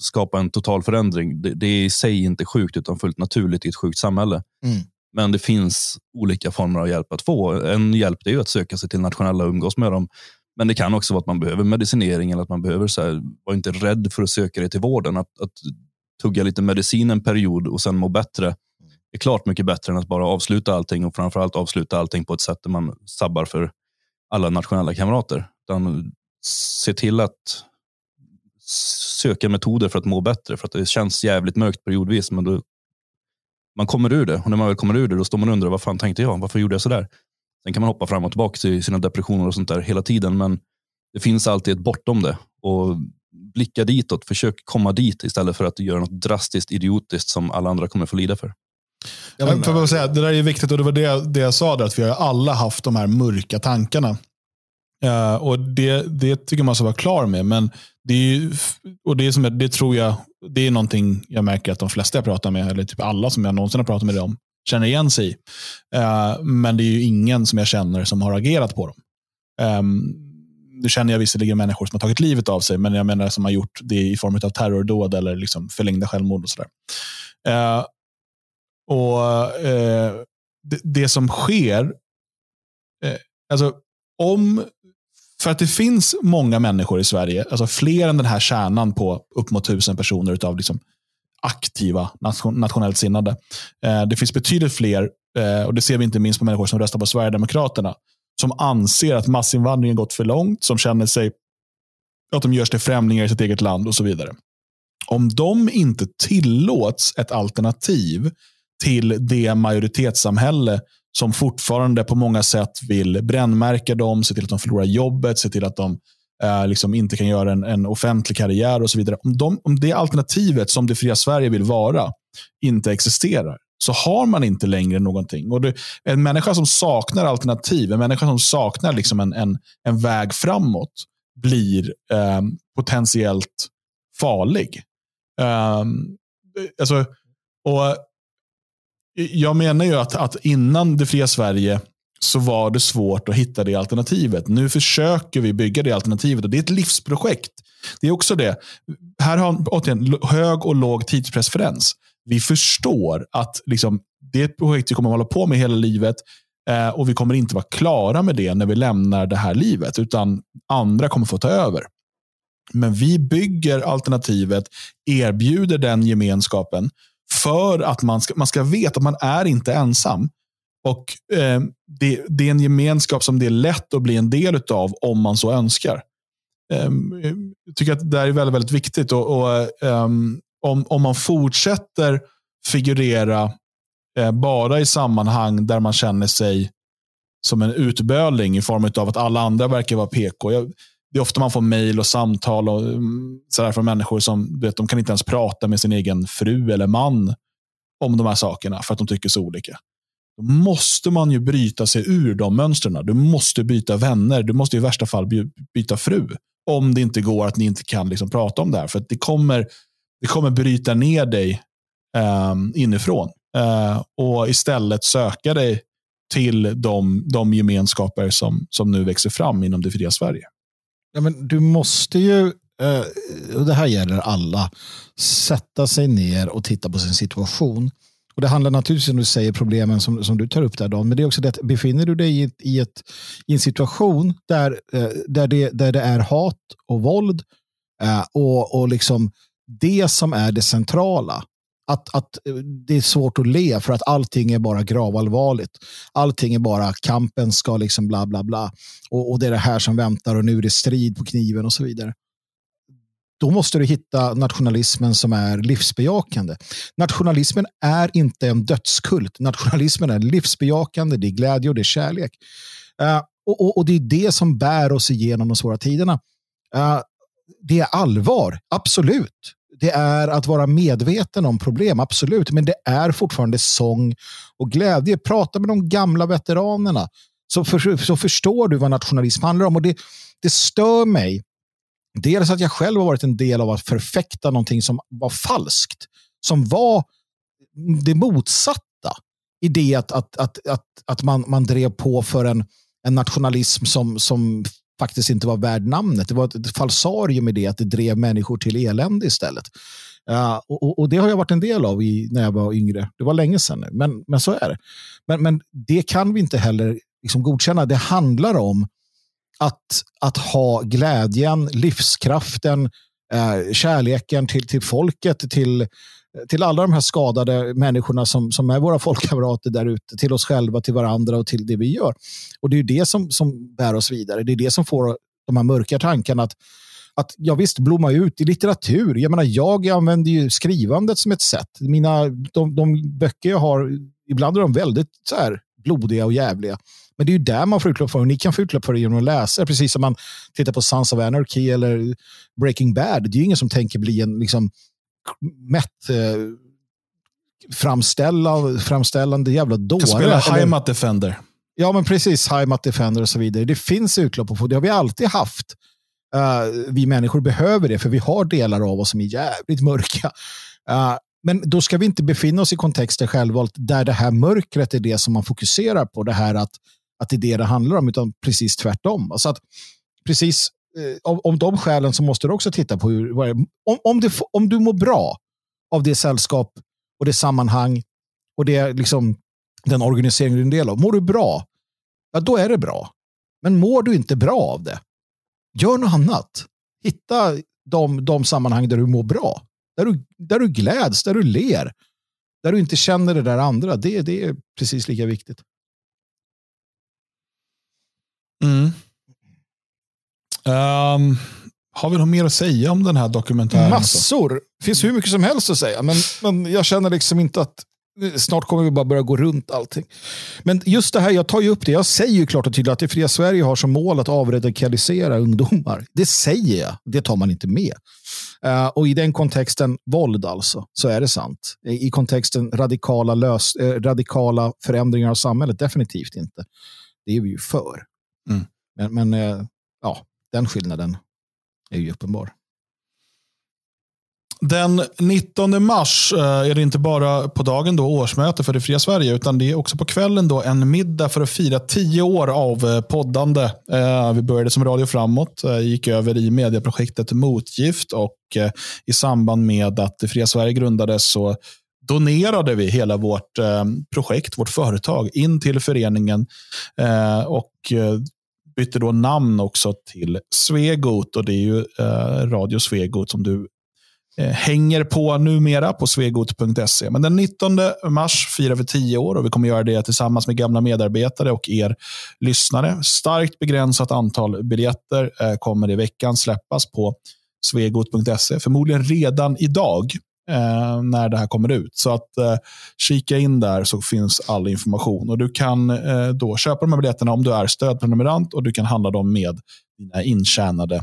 Speaker 3: skapa en total förändring. Det, det, är i sig inte sjukt utan fullt naturligt i ett sjukt samhälle. Mm. Men det finns olika former av hjälp att få. En hjälp är att söka sig till nationella och umgås med dem. Men det kan också vara att man behöver medicinering eller att man behöver så här, var inte rädd för att söka dig till vården. Att, att tugga lite medicin en period och sen må bättre är klart mycket bättre än att bara avsluta allting och framförallt avsluta allting på ett sätt där man sabbar för alla nationella kamrater. Utan se till att söka metoder för att må bättre. För att det känns jävligt mörkt periodvis, men då, man kommer ur det. Och när man väl kommer ur det, då står man och undrar, vad fan tänkte jag? Varför gjorde jag sådär? Sen kan man hoppa fram och tillbaka till sina depressioner och sånt där hela tiden, men det finns alltid ett bortom det. Och blicka ditåt, försök komma dit istället för att göra något drastiskt idiotiskt som alla andra kommer få lida för.
Speaker 1: Ja, men, för säga, det där är viktigt och det var det, det jag sa, där, att vi har alla haft de här mörka tankarna. Uh, och det, det tycker man ska vara klar med. Men det, är, och det, är som, det tror jag det är någonting jag märker att de flesta jag pratar med, eller typ alla som jag någonsin har pratat med dem, känner igen sig i. Uh, men det är ju ingen som jag känner som har agerat på dem. Um, nu känner jag visserligen människor som har tagit livet av sig, men jag menar som har gjort det i form av terrordåd eller liksom förlängda självmord. och sådär. Uh, och eh, det, det, som sker, eh, alltså om, för att det finns många människor i Sverige, alltså fler än den här kärnan på upp mot tusen personer av liksom aktiva nation, nationellt sinnade. Eh, det finns betydligt fler, eh, och det ser vi inte minst på människor som röstar på Sverigedemokraterna, som anser att massinvandringen gått för långt, som känner sig att de görs till främlingar i sitt eget land och så vidare. Om de inte tillåts ett alternativ till det majoritetssamhälle som fortfarande på många sätt vill brännmärka dem, se till att de förlorar jobbet, se till att de eh, liksom inte kan göra en, en, offentlig karriär och så vidare. Om, de, om det alternativet som det fria Sverige vill vara inte existerar, så har man inte längre någonting. Och det, en människa som saknar alternativ, en människa som saknar liksom en, en, en väg framåt, blir eh, potentiellt farlig. Um, alltså, och jag menar ju att, att innan det fria Sverige så var det svårt att hitta det alternativet. Nu försöker vi bygga det alternativet och det är ett livsprojekt. Det är också det. Här har återigen hög och låg tidspreferens. Vi förstår att liksom, det är ett projekt vi kommer att hålla på med hela livet eh, och vi kommer inte vara klara med det när vi lämnar det här livet, utan andra kommer få ta över. Men vi bygger alternativet, erbjuder den gemenskapen för att man ska, man ska veta att man är inte ensam. Och eh, det, det, är en gemenskap som det är lätt att bli en del av om man så önskar. Eh, jag tycker att det är väldigt, väldigt viktigt. Och, och eh, om, om man fortsätter figurera eh, bara i sammanhang där man känner sig som en utböling i form av att alla andra verkar vara PK. Jag, det är ofta man får mejl och samtal och, mm, sådär från människor som vet, de kan inte ens prata med sin egen fru eller man om de här sakerna för att de tycker så olika. Då måste man ju bryta sig ur de mönstren. Du måste byta vänner. Du måste i värsta fall byta fru. Om det inte går att ni inte kan liksom prata om det här. För det kommer, det kommer bryta ner dig eh, inifrån. Eh, och istället söka dig till de, de gemenskaper som, som nu växer fram inom det fria Sverige.
Speaker 2: Ja, men du måste ju, eh, och det här gäller alla, sätta sig ner och titta på sin situation. Och Det handlar naturligtvis om du säger problemen som, som du tar upp där Dan, men det är också det att befinner du dig i, i, ett, i en situation där, eh, där, det, där det är hat och våld eh, och, och liksom det som är det centrala, att, att eh, det är svårt att le för att allting är bara gravallvarligt. Allting är bara kampen ska liksom bla bla bla. Och, och det är det här som väntar och nu är det strid på kniven och så vidare. Då måste du hitta nationalismen som är livsbejakande. Nationalismen är inte en dödskult. Nationalismen är livsbejakande, det är glädje och det är kärlek. Uh, och, och, och, det är det som bär oss igenom de svåra tiderna. Uh, det är allvar, absolut det är att vara medveten om problem, absolut. Men det är fortfarande sång och glädje. Prata med de gamla veteranerna så, för, så förstår du vad nationalism handlar om. Och det, det stör mig. Dels att jag själv har varit en del av att förfäkta någonting som var falskt. Som var det motsatta i det att, att, att, att, att man, man drev på för en, en nationalism som, som faktiskt inte var värd namnet. Det var ett falsarium i det att det drev människor till elände istället. Uh, och, och, det har jag varit en del av i, när jag var yngre. Det var länge sedan nu, men, men så är det. Men, men det kan vi inte heller liksom godkänna. Det handlar om att, att ha glädjen, livskraften, uh, kärleken till, till folket, till, till alla de här skadade människorna som, som är våra folkkamrater där ute, till oss själva, till varandra och till det vi gör. Och det är det som, som bär oss vidare. Det är det som får de här mörka tankarna att, att ja, visst, blomma ut i litteratur. Jag menar, jag använder ju skrivandet som ett sätt. Mina, de, de böcker jag har, ibland är de väldigt så här, blodiga och jävliga. Men det är ju där man får utlopp för det. Ni kan få utlopp för det genom att läsa. Precis som man tittar på Sons of Anarchy eller Breaking Bad. Det är ju ingen som tänker bli en liksom, mätt eh, framställa, framställande jävla dåre. Kan
Speaker 1: spela Heimat Defender.
Speaker 2: Ja, men precis. Heimat Defender och så vidare. Det finns utlopp på det. har vi alltid haft. Uh, vi människor behöver det, för vi har delar av oss som är jävligt mörka. Uh, men då ska vi inte befinna oss i kontexter självvalt där det här mörkret är det som man fokuserar på. Det här att, att det är det det handlar om, utan precis tvärtom. Alltså att precis Eh, av om, om de skälen så måste du också titta på hur, om, om, du, om du mår bra av det sällskap och det sammanhang och det, liksom, den organisering du är en del av. Mår du bra, ja, då är det bra. Men mår du inte bra av det, gör något annat. Hitta de, de sammanhang där du mår bra. Där du, där du gläds, där du ler. Där du inte känner det där andra. Det, det är precis lika viktigt.
Speaker 1: Mm. Um, har vi något mer att säga om den här dokumentären?
Speaker 2: Massor. Det finns hur mycket som helst att säga. Men, men jag känner liksom inte att Snart kommer vi bara börja gå runt allting. Men just det här, jag tar ju upp det. Jag säger ju klart och tydligt att det fria Sverige har som mål att avradikalisera ungdomar. Det säger jag. Det tar man inte med. Uh, och i den kontexten, våld alltså, så är det sant. I kontexten radikala, lös, eh, radikala förändringar av samhället, definitivt inte. Det är vi ju för. Mm. Men, men eh, ja, den skillnaden är ju uppenbar.
Speaker 1: Den 19 mars eh, är det inte bara på dagen då årsmöte för det fria Sverige, utan det är också på kvällen då en middag för att fira tio år av eh, poddande. Eh, vi började som Radio Framåt, gick över i medieprojektet Motgift och i samband med att det fria Sverige grundades så donerade vi hela vårt projekt, vårt företag, in till föreningen och bytte då namn också till Svegot och det är ju eh, Radio Svegot som du Eh, hänger på numera på svegot.se. Men den 19 mars firar vi tio år och vi kommer göra det tillsammans med gamla medarbetare och er lyssnare. Starkt begränsat antal biljetter eh, kommer i veckan släppas på svegot.se. Förmodligen redan idag eh, när det här kommer ut. Så att kika in där så finns all information. Och Du kan då köpa de här biljetterna om du är stödprenumerant och du kan handla dem med dina intjänade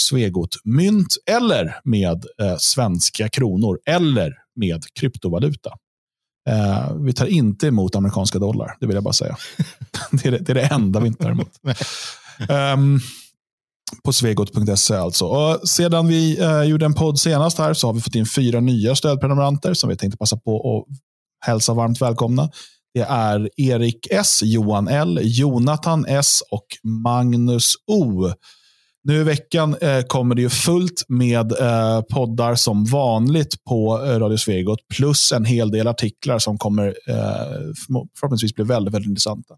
Speaker 1: Svegot-mynt eller med eh, svenska kronor eller med kryptovaluta. Eh, vi tar inte emot amerikanska dollar, det vill jag bara säga. *laughs* det, är det, det, är det enda vi inte tar emot. *laughs* um, på svegot.se alltså. Och sedan vi eh, gjorde en podd senast här så har vi fått in fyra nya stödprenumeranter som vi tänkte passa på att hälsa varmt välkomna. Det är Erik S, Johan L, Jonathan S och Magnus O. Nu i veckan eh, kommer det ju fullt med eh, poddar som vanligt på eh, Radio Svegot plus en hel del artiklar som kommer eh, förhoppningsvis bli väldigt, väldigt intressanta.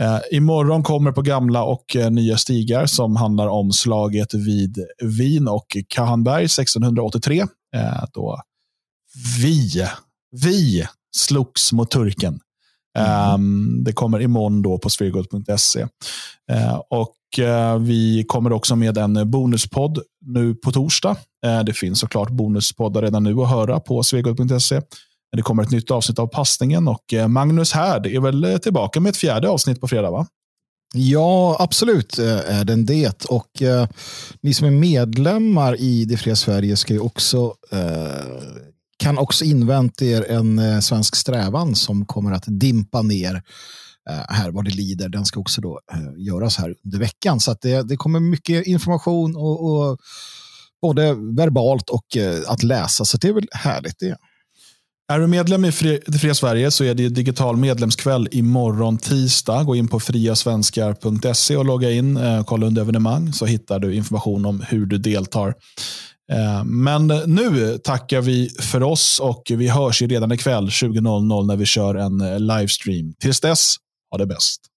Speaker 1: Eh, imorgon kommer på gamla och eh, nya stigar som handlar om slaget vid Wien och Kahanberg 1683. Eh, då vi, vi slogs mot turken. Mm. Um, det kommer imorgon då på svegot.se. Uh, och Eh, vi kommer också med en bonuspodd nu på torsdag. Eh, det finns såklart bonuspoddar redan nu att höra på svegot.se. Det kommer ett nytt avsnitt av passningen och eh, Magnus Härd är väl tillbaka med ett fjärde avsnitt på fredag va?
Speaker 2: Ja, absolut är den det. Och eh, ni som är medlemmar i Det fria Sverige ska ju också eh, kan också invänta er en eh, svensk strävan som kommer att dimpa ner Eh, här vad det lider. Den ska också då eh, göras här under veckan. Så det, det kommer mycket information och, och både verbalt och eh, att läsa. Så det är väl härligt det.
Speaker 1: Är du medlem i Det fria Sverige så är det digital medlemskväll imorgon tisdag. Gå in på friasvenskar.se och logga in. Kolla under evenemang så hittar du information om hur du deltar. Men nu tackar vi för oss och vi hörs ju redan ikväll 20.00 när vi kör en livestream. Tills dess, ha det bäst.